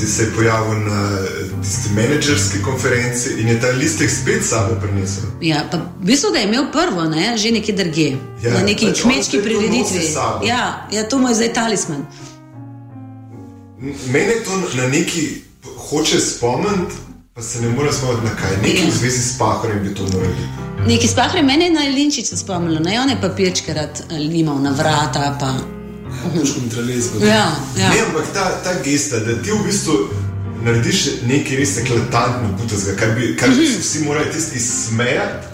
se je pojavil na tisti menedžerski konferenci in je ta listek spet sabo prinesel. Ja, pa v bistvu ga je imel prvo, ne, že nekje drugje, Ja, na neki pač kmečki prireditvi. Ja, ja, to mu je zdaj talisman. Mene to na neki hoče spomniti, pa se ne more spomniti na kaj. Nekaj Ja. v zvezi s pahorjem bi to moralo biti. Neki spahre mene je na Linčice spomnilo, ne, on je papirčke rad eh, limal na vrata. Pa. Puško mitraljezko. Ja, ja. Ne, ampak ta, ta gesta, da ti v bistvu narediš nekaj res eklatantno putezga, kar bi, kar bi se vsi morali tisti smejati.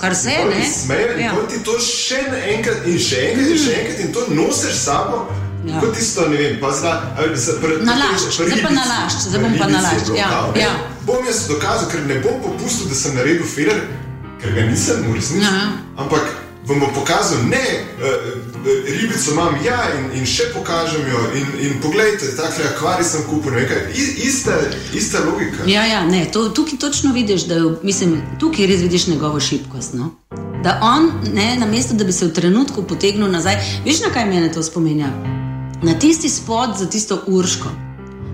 Kar se je, ne? Smeje in Ja. ja. ti to še enkrat in še enkrat in še enkrat in to nosiš s sabo. Ja. Kot tisto, ne vem, pa za, ali za pr, Nalašč, zdaj pa nalašč, zdaj bom pa nalašč, ja, ja. Bom jaz dokazal, ker ne bom popustil, da sem naredil filer, ker ga nisem v resnici. Ja. Ampak vam bom pokazal, ne, uh, ribico imam ja in, in še pokažem jo. In, in poglejte, takle akvarij sem kupil, ne vem kaj. I, ista, ista logika. Ja, ja, ne, to, tukaj točno vidiš, da je, mislim, tukaj res vidiš njegovo šibkost. No? Da on, ne, namesto da bi se v trenutku potegnil nazaj, veš na kaj mene to spominja? Na tisti spot za tisto Urško,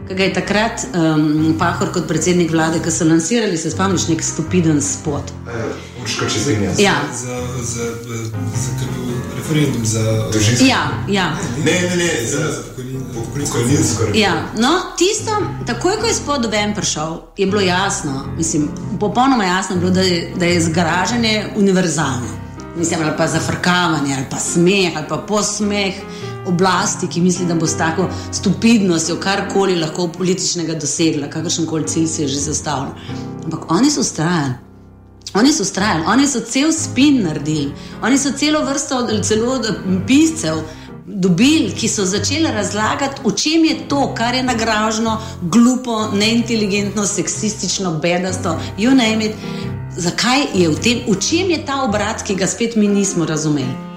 ga je takrat um, Pahor kot predsednik vlade, ki so lansirali, se spomniš, nek stupiden spot. Uh, Urška čez en jaz. Ja, Za, za, za, za referendum za Družinsko. ja, ja. Ne, ne, ne, za za pokojnin- za pokojninsko. Ja, no, tisto, takoj ko je spod ven prišel, je bilo jasno, mislim, popolnoma jasno, je bilo, da, je, da je zgražanje univerzalno. Mislim, ali pa zafrkavanje, ali pa smeh, ali pa posmeh oblasti, ki misli, da bo s tako stupidnostjo karkoli lahko političnega dosegla, kakršen koli cilj si je že zastavljal. Ampak oni so ustrajali. Oni so ustrajali, oni so cel spin naredili, oni so celo vrsto celo eh, piscev dobili, ki so začeli razlagati, v čem je to, kar je nagražno, glupo, neinteligentno, seksistično, bedasto, you name it. Zakaj je v tem, v čem je ta obrat, ki ga spet mi nismo razumeli?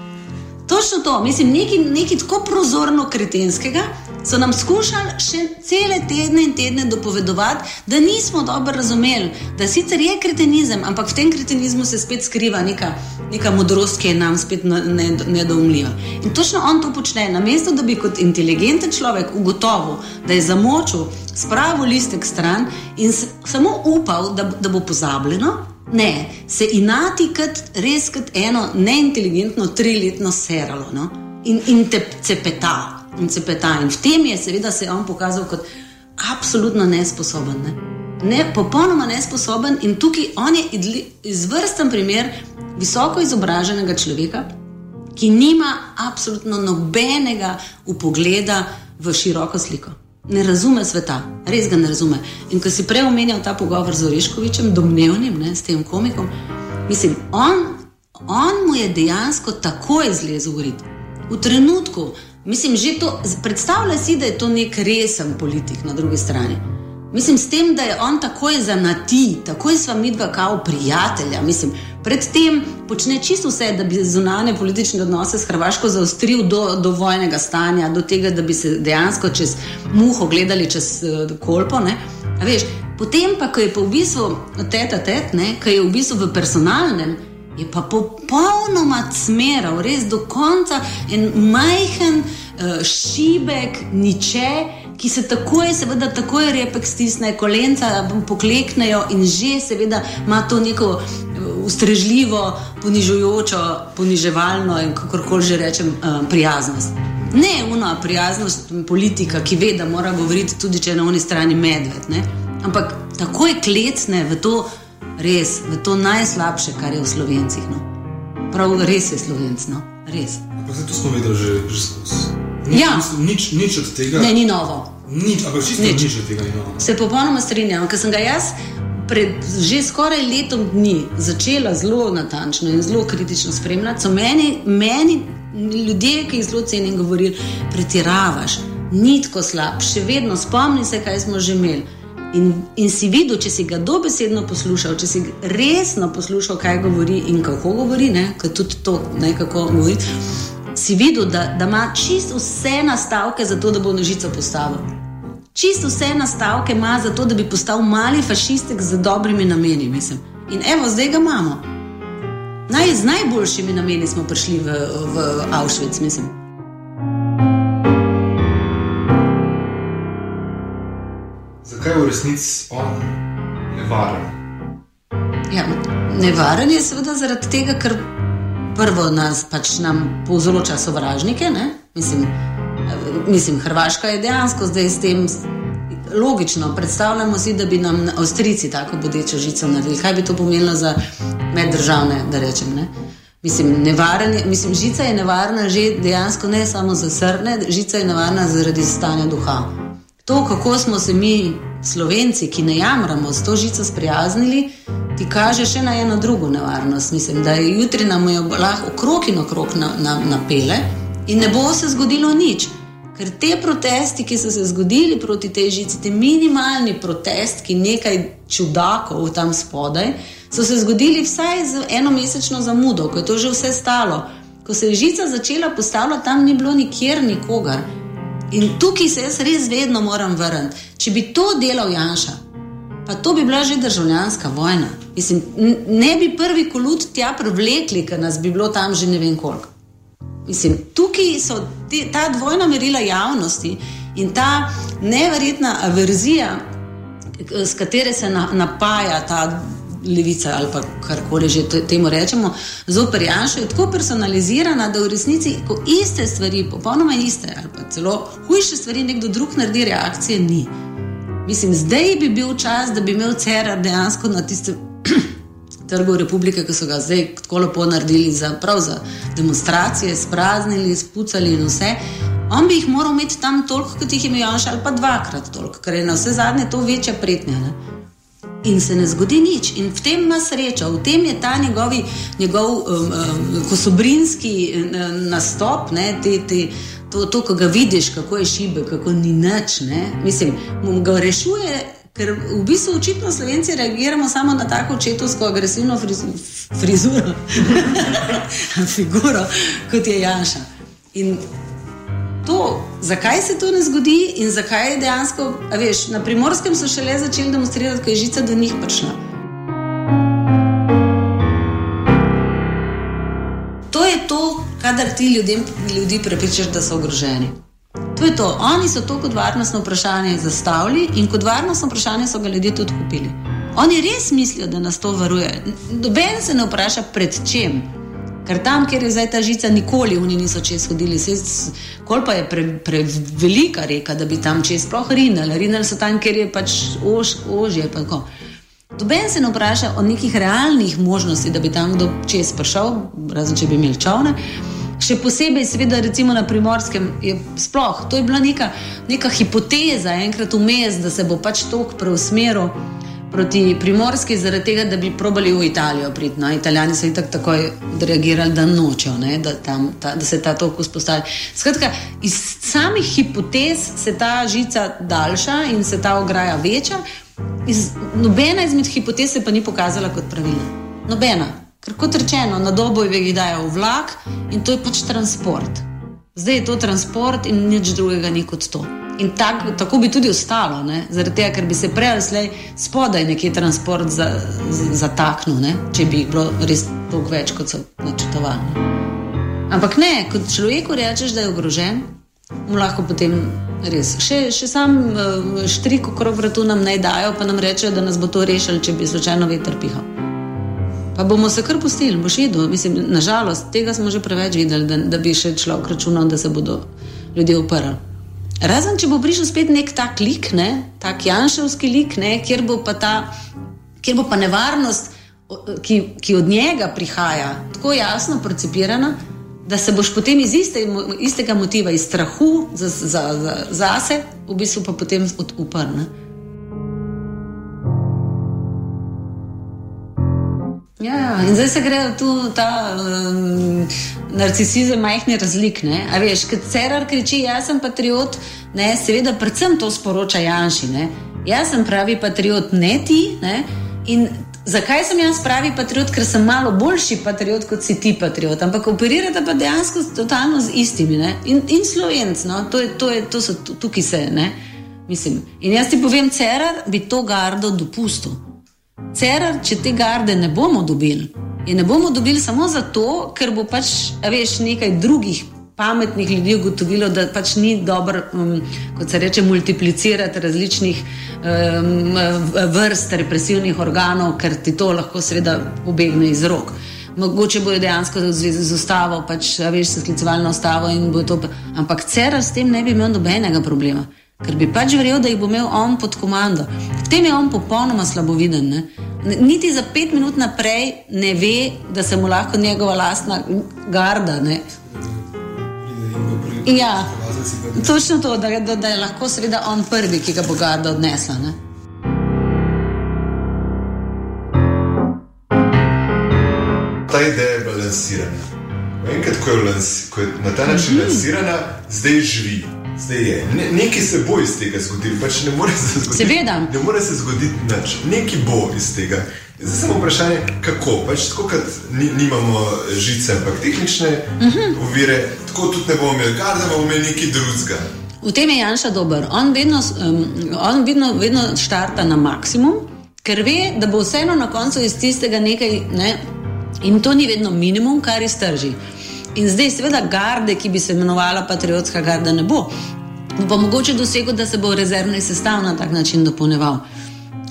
Točno to, mislim, nekaj, nekaj tako prozorno kretenskega so nam skušali še cele tedne in tedne dopovedovati, da nismo dobro razumeli, da sicer je kretenizem, ampak v tem kretenizmu se spet skriva neka, neka modrost, ki je nam spet ne- ne- nedoumljiva. In točno on to počne, namesto da bi kot inteligenten človek ugotovil, da je zamočil, spravil listek stran in samo upal, da, da bo pozabljeno. Ne, se inati kot res kot eno neinteligentno triletno seralo no? in, in te cepeta. In, cepeta. in v tem je seveda se on pokazal kot absolutno nesposoben. Ne? Ne, popolnoma nesposoben in tukaj on je izvrsten primer visoko izobraženega človeka, ki nima absolutno nobenega upogleda v široko sliko. Ne razume sveta, res ga ne razume. In ko si prej omenjal ta pogovor z Oreškovičem, domnevnim, ne, s tem komikom, mislim, on, on mu je dejansko takoj zlezel v rit. V trenutku, mislim, že to, predstavljaj si, da je to nek resen politik na drugi strani. Mislim, s tem, da je on takoj za nati, takoj sva mi dva kao prijatelja. Mislim, predtem počne čisto vse, da bi zunanje politične odnose s Hrvaško zaostril do, do vojnega stanja, do tega, da bi se dejansko čez muho gledali čez uh, kolpo. Veš, potem pa, ko je pa v bistvu teta tet, ko je v bistvu v personalnem, je pa popolnoma smeral, res do konca en majhen uh, šibek, niče, ki se takoj, seveda, takoj repek stisne, kolenca pokleknejo in že, seveda, ima to neko ustrežljivo, ponižujočo, poniževalno in kako koli že rečem, uh, prijaznost. Ne una prijaznost politika, ki ve, da mora govoriti tudi, če je na oni strani medved, ne? ampak takoj klecne v to, res, v to najslabše, kar je v slovencih. No? Prav, res je slovencno, res. Ampak to smo videli že, že skozi. Nič, Ja. nič, nič od tega. Ne, ni novo. Nič, ampak čisto nič. nič od tega ni novo. Se popolnoma strinjam, ker sem ga jaz pred že skoraj letom dni začela zelo natančno in zelo kritično spremljati. So meni, meni ljudje, ki jih zelo cenim, govorili, pretiravaš, ni tako slab, še vedno spomni se, kaj smo že imeli. In, in si videl, če si ga dobesedno poslušal, če si resno poslušal, kaj govori in kako govori, ne, ker tudi to nekako govori, si videl, da, da ima čisto vse nastavke za to, da bo nožico postavil. Čisto vse nastavke ima za to, da bi postal mali fašistek z dobrimi nameni. Mislim. In evo, zdaj ga imamo. Naj, z najboljšimi nameni smo prišli v, v Auschwitz, mislim. Zakaj je v resnici on nevaren? Ja, nevaren je seveda zaradi tega, ker prvo nas pač nam povzroča sovražnike. ne. Mislim, eh, mislim, Hrvaška je dejansko zdaj s tem. Logično, predstavljamo si, da bi nam Avstrijci tako bodečo žico naredili. Kaj bi to pomenilo za meddržavne, da rečem? Ne? Mislim, nevaren je, mislim, žica je nevarna že dejansko ne samo za srne, žica je nevarna zaradi stanja duha. To, kako smo se mi, slovenci, ki ne jamramo, s to žico sprijaznili, ti kaže še na eno drugo nevarnost. Mislim, da je jutri nam jo lahko okrog in okrog na, na, napele in ne bo se zgodilo nič. Ker te protesti, ki so se zgodili proti tej žici, ti minimalni protest, ki nekaj čudakov tam spodaj, so se zgodili vsaj z enomesečno zamudo, ko je to že vse stalo. Ko se je žica začela postavljati, tam ni bilo nikjer nikogar. In tukaj se jaz res vedno moram vrniti. Če bi to delal Janša, pa to bi bila že državljanska vojna. Mislim, ne bi prvi kolut tja privlekli, ker nas bi bilo tam že ne vem koliko. Mislim, tukaj so te, ta dvojna merila javnosti in ta neverjetna averzija, s katero se na, napaja ta levica ali pa karkoli že temu rečemo, zoper Janša, je tako personalizirana, da v resnici, ko iste stvari, popolnoma iste ali pa celo hujše stvari nekdo drug naredi, reakcije ni. Mislim, zdaj bi bil čas, da bi imel Cerar dejansko na tistem trgu republike, ki so ga zdaj tako lepo naredili za, za demonstracije, spraznili, spucali in vse. On bi jih moral imeti tam toliko, kot jih je imel Janša, ali pa dvakrat toliko, ker je na vse zadnje to večja pretnja. Ne? In se ne zgodi nič, in v tem ima sreča, v tem je ta njegovi, njegov um, um, kosobrinski um, nastop, ne, te, te, to, to, ko ga vidiš, kako je šibe, kako ni nič. Ne? Mislim, ga rešuje Ker v bistvu očitno slovenci reagiramo samo na tako očetovsko agresivno friz frizuro, figuro, kot je Janša. In to, zakaj se to ne zgodi in zakaj je dejansko, veš, na primorskem so šele začeli demonstrirati, ko je žica do njih prišla. To je to, kadar ti ljudem, ljudi prepričaš, da so ogroženi. To je to. Oni so to kot varnostno vprašanje zastavili in kot varnostno vprašanje so ga ljudje tudi kupili. Oni res mislijo, da nas to varuje. Noben se ne vpraša, pred čem. Ker tam, kjer je zdaj ta žica, nikoli oni niso čez hodili. Kol pa je prevelika pre reka, da bi tam čez sploh rinili. Rinili so tam, kjer je pač ož, ožje. Noben se ne vpraša o nekih realnih možnostih, da bi tam kdo čez prišel, razen če bi imeli čovne. Še posebej, seveda, recimo na primorskem, je sploh to je bila neka, neka hipoteza, enkrat vmes, da se bo pač tok preusmeril proti primorski, zaradi tega, da bi probali v Italijo priti. No, Italijani so itak takoj reagirali, da nočejo, ne, da, tam, ta, da se ta tok vzpostavi. Skratka, iz samih hipotez se ta žica daljša in se ta ograja večja, iz, nobena izmed hipotez se pa ni pokazala kot pravilna. Nobena. Ker kot rečeno, na dobo je vegetajo vlak in to je pač transport. Zdaj je to transport in nič drugega ni kot to. In tak, tako bi tudi ostalo, zaradi tega, ker bi se prej ali slej spodaj nekje transport zataknil, za če bi bilo res toliko več, kot so načrtovali. Ampak ne, kot človeku rečeš, da je ogrožen, mu lahko potem res. Še, še sam uh, štrik okrog vratu nam naj dajo, pa nam rečejo, da nas bo to rešilo, če bi slučajno veter pihal. Pa bomo se kar pustili, videl. Mislim, nažalost, tega smo že preveč videli, da, da bi še človek računal, da se bodo ljudje uprli. Razen, če bo prišel spet nek tak lik, ne, tak Janševski lik, ne, kjer, bo ta, kjer bo pa nevarnost, ki, ki od njega prihaja, tako jasno percipirana, da se boš potem iz iste, istega motiva, iz strahu za, za, za, za sebe, v bistvu pa potem uprl. Ja, ja, in zdaj se gre tu ta um, narcisizem majhne razlike. Veš, kad Cerar kriči, jaz sem patriot, ne, seveda, predvsem to sporoča Janši. Ne. Jaz sem pravi patriot, ne ti. Ne, in zakaj sem jaz pravi patriot? Ker sem malo boljši patriot kot si ti patriot. Ampak operirate pa dejansko totalno z istimi. In, in slovenc, no, to, je, to, je, to so tukaj se. Ne, mislim. In jaz ti povem, Cerar bi to gardo dopustil. Cerar, če te garde ne bomo dobili, je ne bomo dobili samo zato, ker bo pač veš, nekaj drugih pametnih ljudi ugotovilo, da pač ni dobro, um, kot se reče, multiplicirati različnih um, vrst represivnih organov, ker ti to lahko seveda pobegne iz rok. Mogoče bojo dejansko v zvezi z ustavo, pač veš, se sklicevali na ustavo in bo to. Ampak CERA s tem ne bi imel nobenega problema, ker bi pač verjel, da jih bo imel on pod komando. V tem je on popolnoma slaboviden. Ne? Niti za pet minut naprej ne ve, da se mu lahko njegova lastna garda. Ne? Ja, točno to, da, da, da je lahko seveda on prvi, ki ga bo garda odnesla. Ne? Ta ideja je balansirana. Enkrat, ko je, lans, ko je na ta način mm -hmm. lansirana, zdaj živi. Zdaj je. Ne, nekaj se bo iz tega zgodilo, pač ne more se zgoditi. Seveda. Ne more se zgoditi nič, nekaj bo iz tega. Zdaj samo vprašanje, kako. Pač tako, kot ni, nimamo žice, ampak tehnične uh Mhm. -huh. uvire, tako tudi ne bomo imeli garda, bomo imeli nekaj drugega. V tem je Janša dober. On vedno, um, on vedno, vedno štarta na maksimum, ker ve, da bo vseeno na koncu iz tistega nekaj. Ne? In to ni vedno minimum, kar iztrži. In zdaj, seveda, garde, ki bi se imenovala patriotska garda, ne bo. Bo pa mogoče dosegel, da se bo rezervni sestav na tak način dopolnjeval.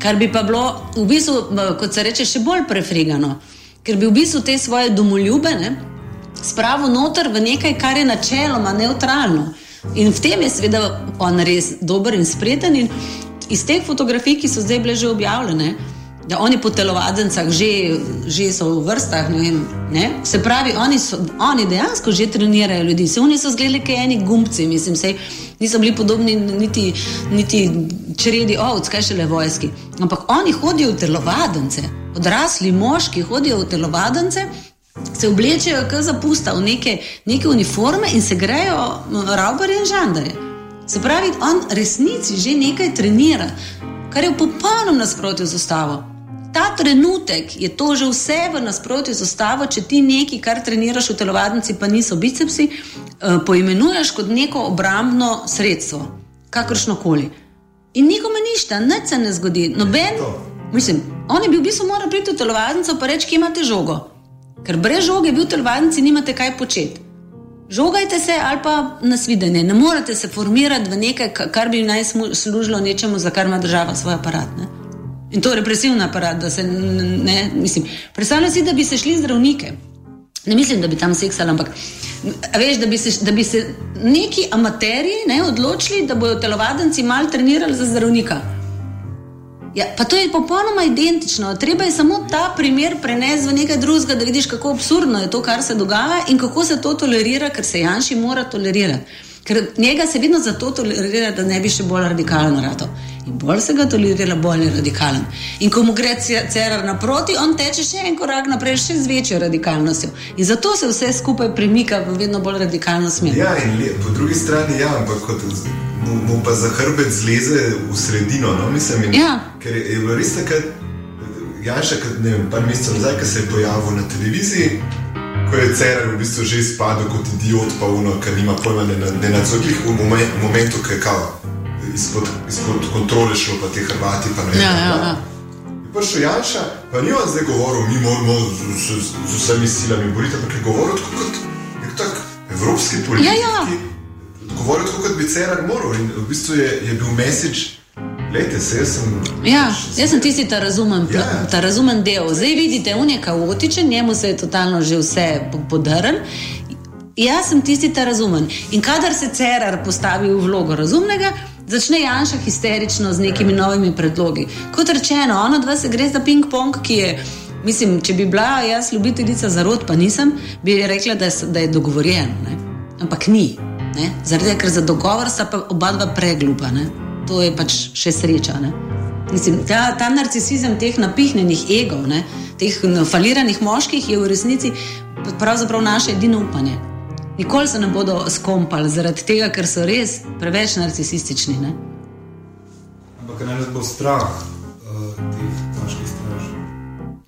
Kar bi pa bilo, v bistvu, kot se reče, še bolj prefrigano, ker bi v bistvu te svoje domoljube ne, spravil noter v nekaj, kar je načeloma neutralno. In v tem je seveda on res dober in spreten. In iz teh fotografij, ki so zdaj bile že objavljene, da oni po telovadencah že, že so v vrstah. Ne vem, ne? Se pravi, oni, so, oni dejansko že trenirajo ljudi. Se oni so zgledali kot eni gumbci, mislim, sej, niso bili podobni niti, niti čredi ovc, kaj šele vojski. Ampak oni hodijo v telovadence, odrasli moški hodijo v telovadence. Se oblečejo, kot zapusta v neke, neke uniforme in se grejo ravbarje in žandarje. Se pravi, on resnici že nekaj trenira, kar je v popolnem nasprotju z ustavo. Ta trenutek je to že vse v nasprotju z ustavo, če ti nekaj, kar treniraš v telovadnici, pa niso bicepsi, eh, poimenuješ kot neko obrambno sredstvo, kakršno koli. In nikome ništa, nič se ne zgodi. Noben, mislim, oni bi v bistvu morali priti v telovadnico in reči, kje imate žogo. Ker brez žoge vi v telovadnici nimate kaj početi. Žogajte se ali pa nasvidenje. Ne morete se formirati v nekaj, kar bi naj služilo nečemu, za kar ima država svoj aparat. Ne? In to je represivni aparat, da se ne, mislim. Predstavljam si, da bi se šli zdravnike. Ne mislim, da bi tam seksali, ampak veš, da bi se, da bi se neki amaterji ne, odločili, da bodo telovadenci mal trenirali za zdravnika. Ja, pa to je popolnoma identično. Treba je samo ta primer prenesti v nekaj drugega, da vidiš, kako absurdno je to, kar se dogaja in kako se to tolerira, ker se Janši mora tolerirati. Ker njega se vedno zato tolerira, da ne bi še bolj radikalen rado. In bolj se ga tolerira, bolj je radikalen. In ko mu gre cerar naproti, on teče še en korak naprej, še z večjo radikalnostjo. In zato se vse skupaj premika v vedno bolj radikalno smer. Ja, in le, po drugi strani, ja, ampak kot mu, mu pa za hrbet zleze v sredino. No? Mislim, in, ja. Ker je, je bilo res tako, Janša, ne vem, par mesecev nazaj, ko se je pojavil na televiziji. Ko je Cerar v bistvu že izpadel kot idiot, pa uno, ker nima pojma, ne, ne nadzorih v momentu, ki je kao izpod, izpod kontrole šlo, pa te Hrvati. Pa ne, ja, ja, ja. Prišel Janša, pa ni on zdaj govoril, mi moramo z, z, z, z vsemi silami boriti, ampak je govoril tako kot tak, evropski politik. Ja, ja. Govoril tako, kot bi Cerar moral in v bistvu je, je bil message. Lejte, se, jaz, sem, ja, jaz sem tisti, ta razumen, Ja. ta razumen del. Zdaj vidite, on je kaotičen, njemu se je totalno že vse podrl. Jaz sem tisti, ta razumen. In kadar se Cerar postavi v vlogo razumnega, začne Janša histerično z nekimi novimi predlogi. Kot rečeno, ona dva se gre za ping-pong, ki je. Mislim, če bi bila jaz ljubiteljica zarod, pa nisem, bi rekla, da je, da je dogovorjeno. Ne? Ampak ni. Ne? Zaradi tega, ker za dogovor sta pa oba dva preglupa. Ne? To je pač še sreča. Ne? Mislim, ta, ta narcisizem teh napihnjenih egov, ne? teh faliranih moških je v resnici pravzaprav naše edino upanje. Nikoli se ne bodo skompali zaradi tega, ker so res preveč narcisistični. Ne? Ampak naj nas bo strah uh, teh vaških straž.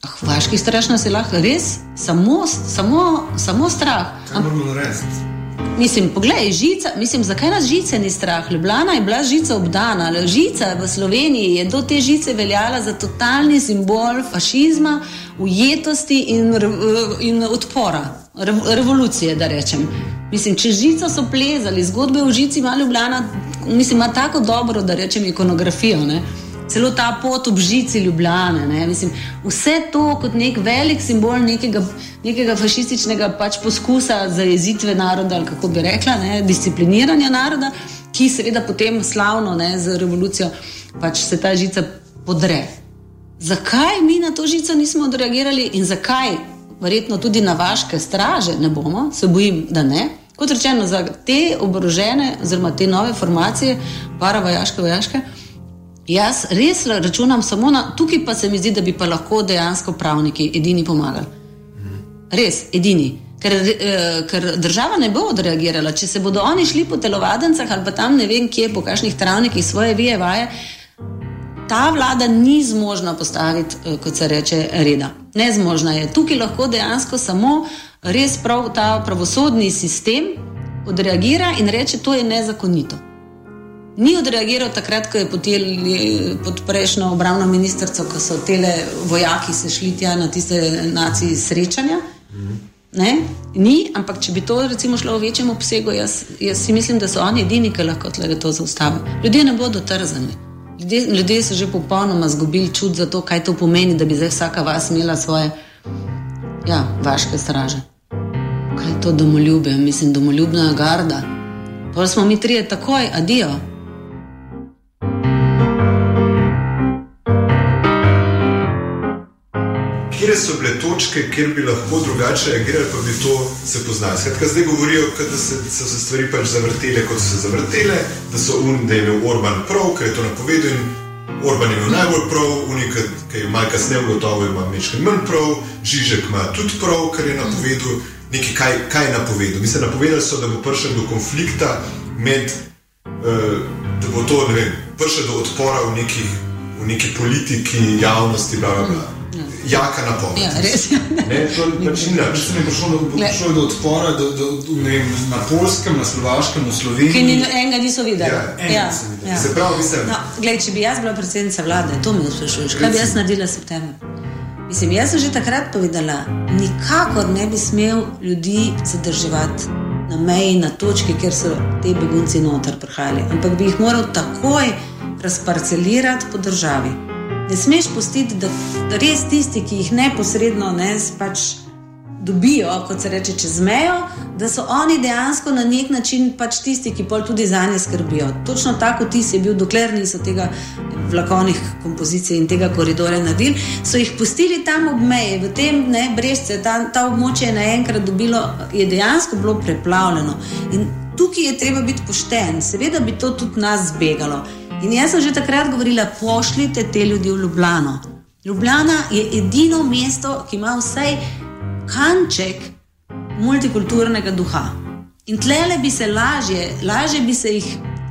Ah, vaških straž nas je lahko res, samo, samo, samo strah. Kaj moramo narediti? Mislim, poglej, žica, mislim, zakaj nas žice ni strah? Ljubljana je bila žica obdana, ali žica v Sloveniji je do te žice veljala za totalni simbol fašizma, ujetosti in, in odpora, revolucije, da rečem. Mislim, če žico so plezali, zgodbe o žici ima Ljubljana, mislim, ima tako dobro, da rečem, ikonografijo. Ne? Celo ta pot ob žici Ljubljane. Mislim, vse to kot nek velik simbol nekega, nekega fašističnega pač poskusa zajezitve naroda, ali kako bi rekla, ne, discipliniranja naroda, ki seveda potem slavno ne, z revolucijo pač se ta žica podre. Zakaj mi na to žico nismo odreagirali in zakaj, verjetno tudi na vaše straže, ne bomo, se bojim, da ne. Kot rečeno, za te oborožene, oziroma te nove formacije, paravojaške, vojaške, vojaške Jaz res računam samo na tukaj, pa se mi zdi, da bi pa lahko dejansko pravniki edini pomagali. Res, edini. Ker, eh, ker država ne bo odreagirala, če se bodo oni šli po telovadencah ali pa tam ne vem kje, po kakšnih travnikih svoje vije vaje. Ta vlada ni zmožna postaviti, eh, kot se reče, reda. Ne zmožna je. Tukaj lahko dejansko samo res prav ta pravosodni sistem odreagira in reče, to je nezakonito ni odreagiral takrat, ko je poteli pod prejšnjo obravno ministrico, ko so tele vojaki se šli tja na tiste nacije srečanja. Ne? Ni, ampak če bi to recimo šlo v večjem obsegu, jaz, jaz si mislim, da so oni edini, ki lahko to zaustavijo. Ljudje ne bodo trzani. Ljudje, ljudje so že popolnoma izgubili čut za to, kaj to pomeni, da bi zdaj vsaka vas imela svoje ja, vaške straže. Kaj je to domoljubje, mislim, domoljubna garda. Pa smo mi trije takoj, adijo. Kje so bile točke, kjer bi lahko drugače reagirali, pa bi to se poznali. Skratka, zdaj govorijo, da se, so se stvari pač zavrtele, kot so se zavrtele, da so un, da je imel Orban prav, ker je to napovedal in Orban je imel najbolj prav, unik, ki je malo kasneje ugotovil, ima nekaj manj prav, Žižek ima tudi prav, kar je napovedal. Nekaj, kaj, kaj je napovedal? Mislim, napovedali so, da bo prišel do konflikta med, uh, da bo to, ne vem, prišel do odpora v, nekih, v neki politiki, javnosti, bla, bla, bla jaka napoved. Ja, res je. Ne, to je pač ni nič. Ne bo šlo, šlo do odpora do, do, do, ne, na polskem, na slovaškem, v Sloveniji. Ki ni, enega niso videli. Ja, ja, ja. Se pravi, mislim. No, gled, če bi jaz bila predsednica vlade, to mi sprašuješ, kaj bi jaz naredila v septembru? Mislim, jaz sem že takrat povedala, nikakor ne bi smel ljudi zadrževati na meji, na točki, kjer so ti begunci noter prihajali, ampak bi jih moral takoj razparcelirati po državi ne smeš pustiti, da, res tisti, ki jih neposredno ne, pač dobijo, kot se reče, čez mejo, da so oni dejansko na nek način pač tisti, ki pol tudi za nje skrbijo. Točno tako ti si bil, dokler niso tega vlakovnih kompozicij in tega koridora naredili, so jih pustili tam ob meji, v tem ne, brezce, ta, ta območje je naenkrat dobilo, je dejansko bilo preplavljeno. In tukaj je treba biti pošten, seveda bi to tudi nas zbegalo. In jaz sem že takrat govorila, pošljite te ljudi v Ljubljano. Ljubljana je edino mesto, ki ima vsaj kanček multikulturnega duha. In tlele bi se lažje, lažje bi se jih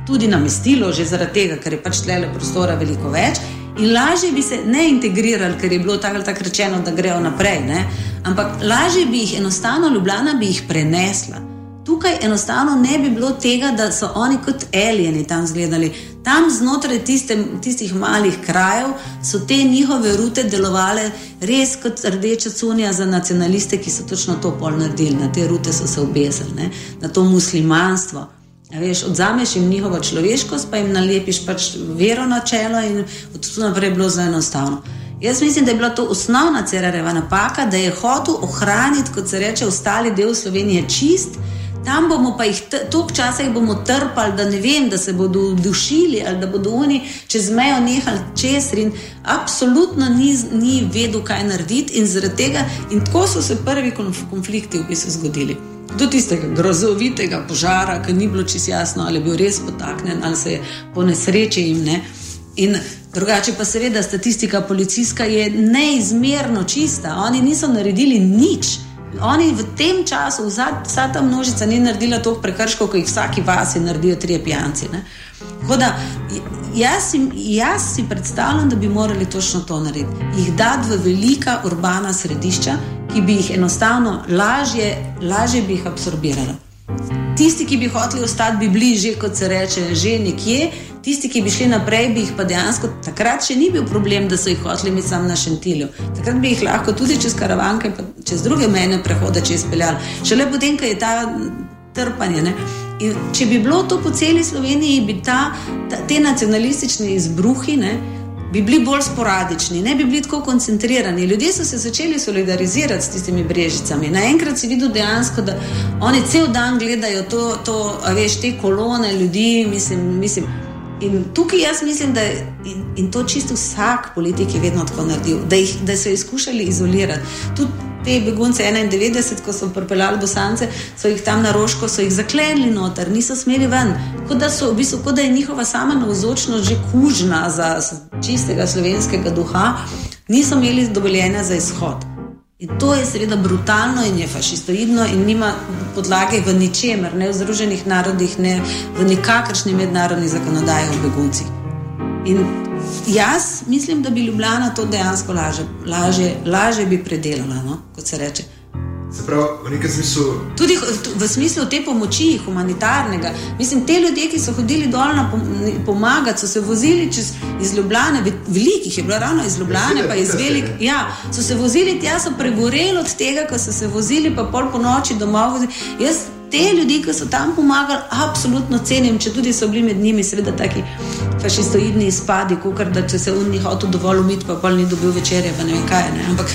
tudi namestilo, že zaradi tega, ker je pač tlele prostora veliko več. In lažje bi se ne integrirali, ker je bilo tako ali tako rečeno, da grejo naprej. Ne? Ampak lažje bi jih enostavno, Ljubljana bi jih prenesla. Tukaj enostavno ne bi bilo tega, da so oni kot alieni tam zgledali. Tam znotraj tiste, tistih malih krajev so te njihove rute delovale res kot rdeča cunja za nacionaliste, ki so točno to pol naredili. Na te rute so se obesili, na to muslimanstvo. Veš, odzameš jim njihovo človeškost, pa jim nalepiš pač vero na čelo, in od tu naprej je bilo zelo enostavno. Jaz mislim, da je bila to osnovna cerareva napaka, da je hotel ohraniti, kot se reče, ostali del Slovenije čist tam bomo pa jih toliko časa jih bomo trpali, da ne vem, da se bodo dušili ali da bodo oni čez mejo nehali česar. In absolutno ni, ni vedel, kaj narediti, in zaradi tega, in tako so se prvi konflikti v bistvu zgodili. Do tistega grozovitega požara, ki ni bilo čisto jasno, ali je bil res potaknjen, ali se je po nesreči jim ne. In drugače pa seveda statistika policijska je neizmerno čista, oni niso naredili nič. Oni v tem času, vsa, vsa ta množica ni naredila toliko prekrškov, kot jih vsaki vasi naredijo tri pijanci. Da, jaz, si, jaz si predstavljam, da bi morali točno to narediti. Jih dati v velika urbana središča, ki bi jih enostavno lažje, lažje bi jih absorbirala. Tisti, ki bi hoteli ostati, bi bili že, kot se reče, že nekje. Tisti, ki bi šli naprej, bi jih pa dejansko takrat še ni bil problem, da so jih hoteli imeti samo na šentilju. Takrat bi jih lahko tudi čez karavanke, pa čez druge mejne prehode, če izpeljali. Šele potem, ko je ta trpanje. Če bi bilo to po celi Sloveniji, bi ta, ta, te nacionalistične izbruhi. Ne, bi bili bolj sporadični, ne bi bili tako koncentrirani. Ljudje so se začeli solidarizirati s tistimi brežicami. Naenkrat si videl dejansko, da oni cel dan gledajo to, to veš, te kolone ljudi. Mislim, mislim. In tukaj jaz mislim, da je in, in to čisto vsak politik je vedno tako naredil, da, jih, da so jih skušali izolirati. Tudi te begunce 91, ko so pripeljali bosance, so jih tam na rožko, so jih zaklenili noter, niso smeli ven. Kot da, so, v bistvu, kot da je njihova sama navzočnost že kužna za čistega slovenskega duha, niso imeli dovoljenja za izhod. In to je seveda brutalno in je fašistoidno in nima podlage v ničemer, ne v Združenih narodih, ne v nikakršni mednarodni zakonodaji o beguncih. In jaz mislim, da bi Ljubljana to dejansko laže, laže, laže bi predelala, no? kot se reče. Se pravi, v nekem smislu. Tudi v smislu te pomoči, humanitarnega. Mislim, te ljudje, ki so hodili dol na pomagati, so se vozili čez, iz Ljubljana, velikih je bilo ravno iz Ljubljana, pa iz velik. Ja, so se vozili tja, so pregoreli od tega, ko so se vozili, pa pol po noči domov. Jaz te ljudi, ki so tam pomagali, absolutno cenim, če tudi so bili med njimi, seveda, taki fašistoidni izpadi, kot da če se v njih avto dovolj umiti, pa pol ni dobil večerje, pa ne vem kaj. Ne. Ampak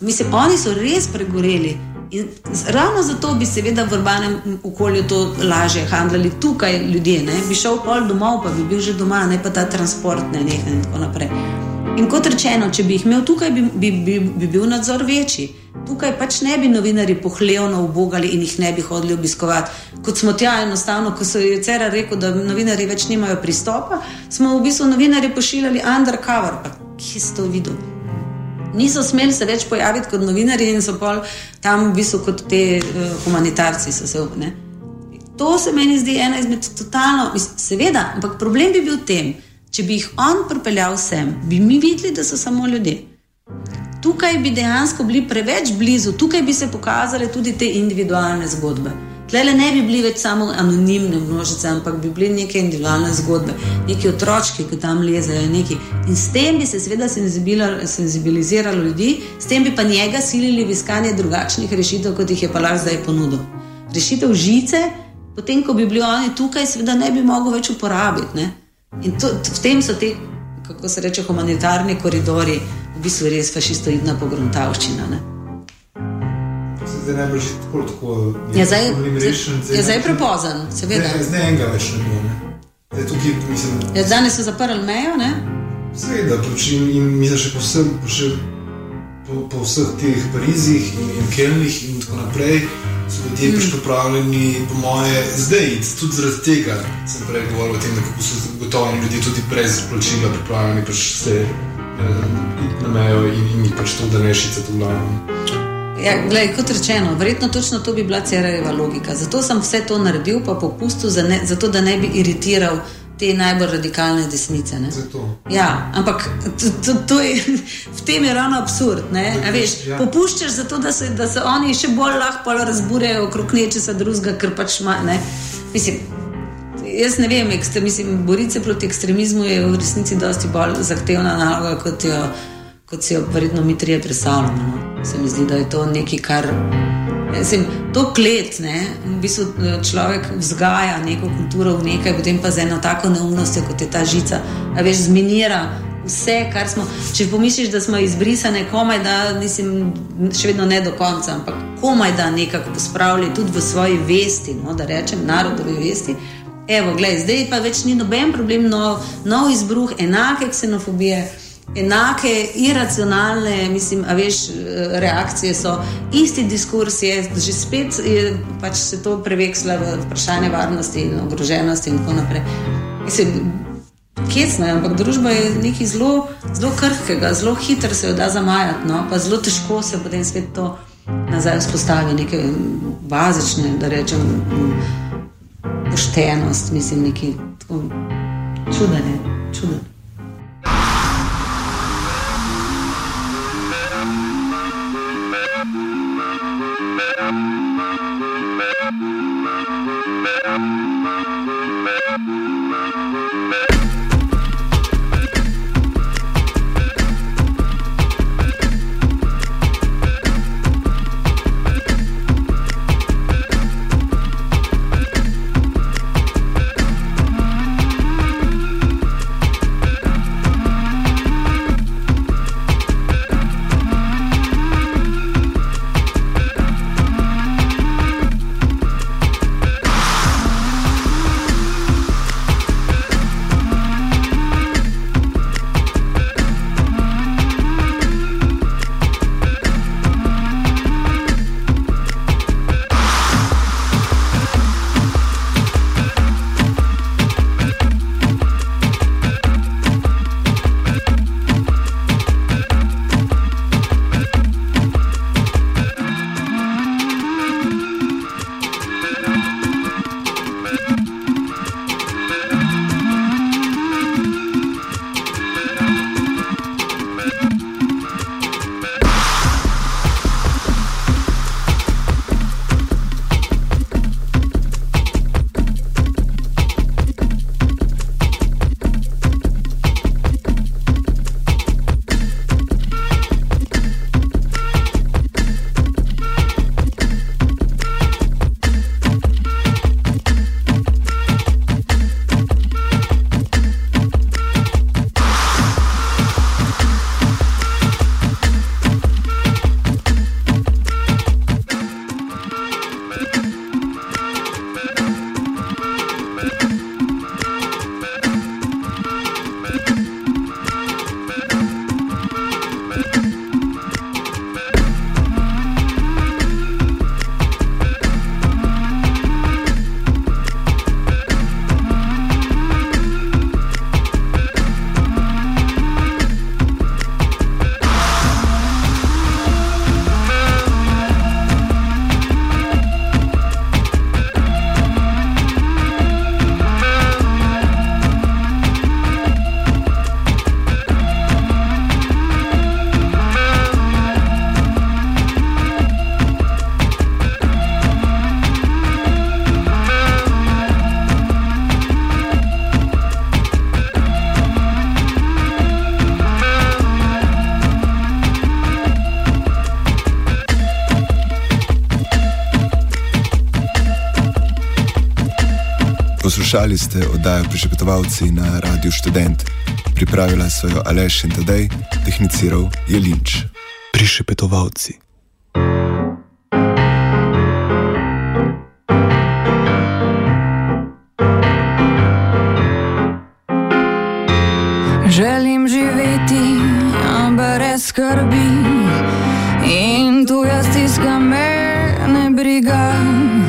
mislim, oni so res pregoreli. In ravno zato bi seveda v urbanem okolju to lažje handlali tukaj ljudje. Ne? Bi šel pol domov, pa bi bil že doma, ne pa ta transport, ne nekaj in tako naprej. In kot rečeno, če bi jih imel tukaj, bi, bi, bi, bi bil nadzor večji. Tukaj pač ne bi novinari pohlevno ubogali in jih ne bi hodili obiskovati. Kot smo tja enostavno, ko so je Cera rekel, da novinari več nimajo pristopa, smo v bistvu novinari pošiljali undercover. Pa kje ste to videli? Niso smeli se več pojaviti kot novinari in so pol tam v bistvu kot te uh, humanitarci. Se, to se meni zdi ena izmed totalno, seveda, ampak problem bi bil v tem, če bi jih on pripeljal sem, bi mi videli, da so samo ljudje tukaj bi dejansko bili preveč blizu, tukaj bi se pokazale tudi te individualne zgodbe. Tlele ne bi bili več samo anonimne množice, ampak bi bili neke individualne zgodbe, neki otroci, ki tam lezejo. Neki. In s tem bi se seveda senzibiliziralo ljudi, s tem bi pa njega silili v iskanje drugačnih rešitev, kot jih je pa lahko zdaj ponudil. Rešitev žice, potem ko bi bili oni tukaj, seveda ne bi mogli več uporabiti. Ne? In to, v tem so ti, kako se reče, humanitarni koridori bistvu res fašistoidna pogruntavščina. Ne? Zdaj ne že tako tako. Ja, zdaj je zdaj prepozen, seveda. Zdaj enega več ne bo. Zdaj tukaj, mislim, ja, danes so zaprli mejo, ne? Seveda, in, in mislim, še posem, še po, po vseh teh Parizih in, in Kelnih in tako naprej. So ljudje mm. pripravljeni, po moje, zdaj, tudi zaradi tega sem prej govoril o tem, kako so gotovi ljudje tudi brez plačila pripravljeni pač se na mejo in, in pač to, da nešice tu glavno. Ja, glej, kot rečeno, verjetno točno to bi bila cerajeva logika. Zato sem vse to naredil, pa popustil, za zato da ne bi iritiral te najbolj radikalne desnice. Ja, ampak to, to, to je, v tem je ravno absurd. Veš, ja. Popuščaš zato, da se, da se oni še bolj lahko razburjajo okrog nečesa drugega, ker pač ima. Mislim, jaz ne vem, mislim, boriti se proti ekstremizmu je v resnici dosti bolj zahtevna naloga, kot, jo, kot si jo verjetno mi trije predstavljamo. No. Se mi zdi, da je to nekaj, kar. Mislim, to klet, ne, v bistvu človek vzgaja neko kulturo v nekaj, potem pa z eno tako neumnostjo, kot je ta žica, a veš, zminira vse, kar smo. Če pomisliš, da smo izbrisane, komaj da, mislim, še vedno ne do konca, ampak komaj da nekako pospravili tudi v svoji vesti, no, da rečem, narodovi vesti, Evo, gled, zdaj pa več ni noben problem, nov, nov izbruh, enake ksenofobije, enake iracionalne, mislim, veš, reakcije so, isti diskurs je, že spet je pač se to prevekslo v vprašanje varnosti in ogroženosti in tako naprej. Mislim, Kecno, ampak družba je nekaj zelo, zelo krhkega, zelo hitro se jo da zamajati, no? pa zelo težko se potem spet to nazaj vzpostavi, neke bazične, da rečem poštenost, mislim, neki čudene, čudene. Poslušali ste oddajo Prišepetovalci na Radiu Student. Pripravila so jo Aleš in Tadej, tehniciral je Linč. Prišepetovalci.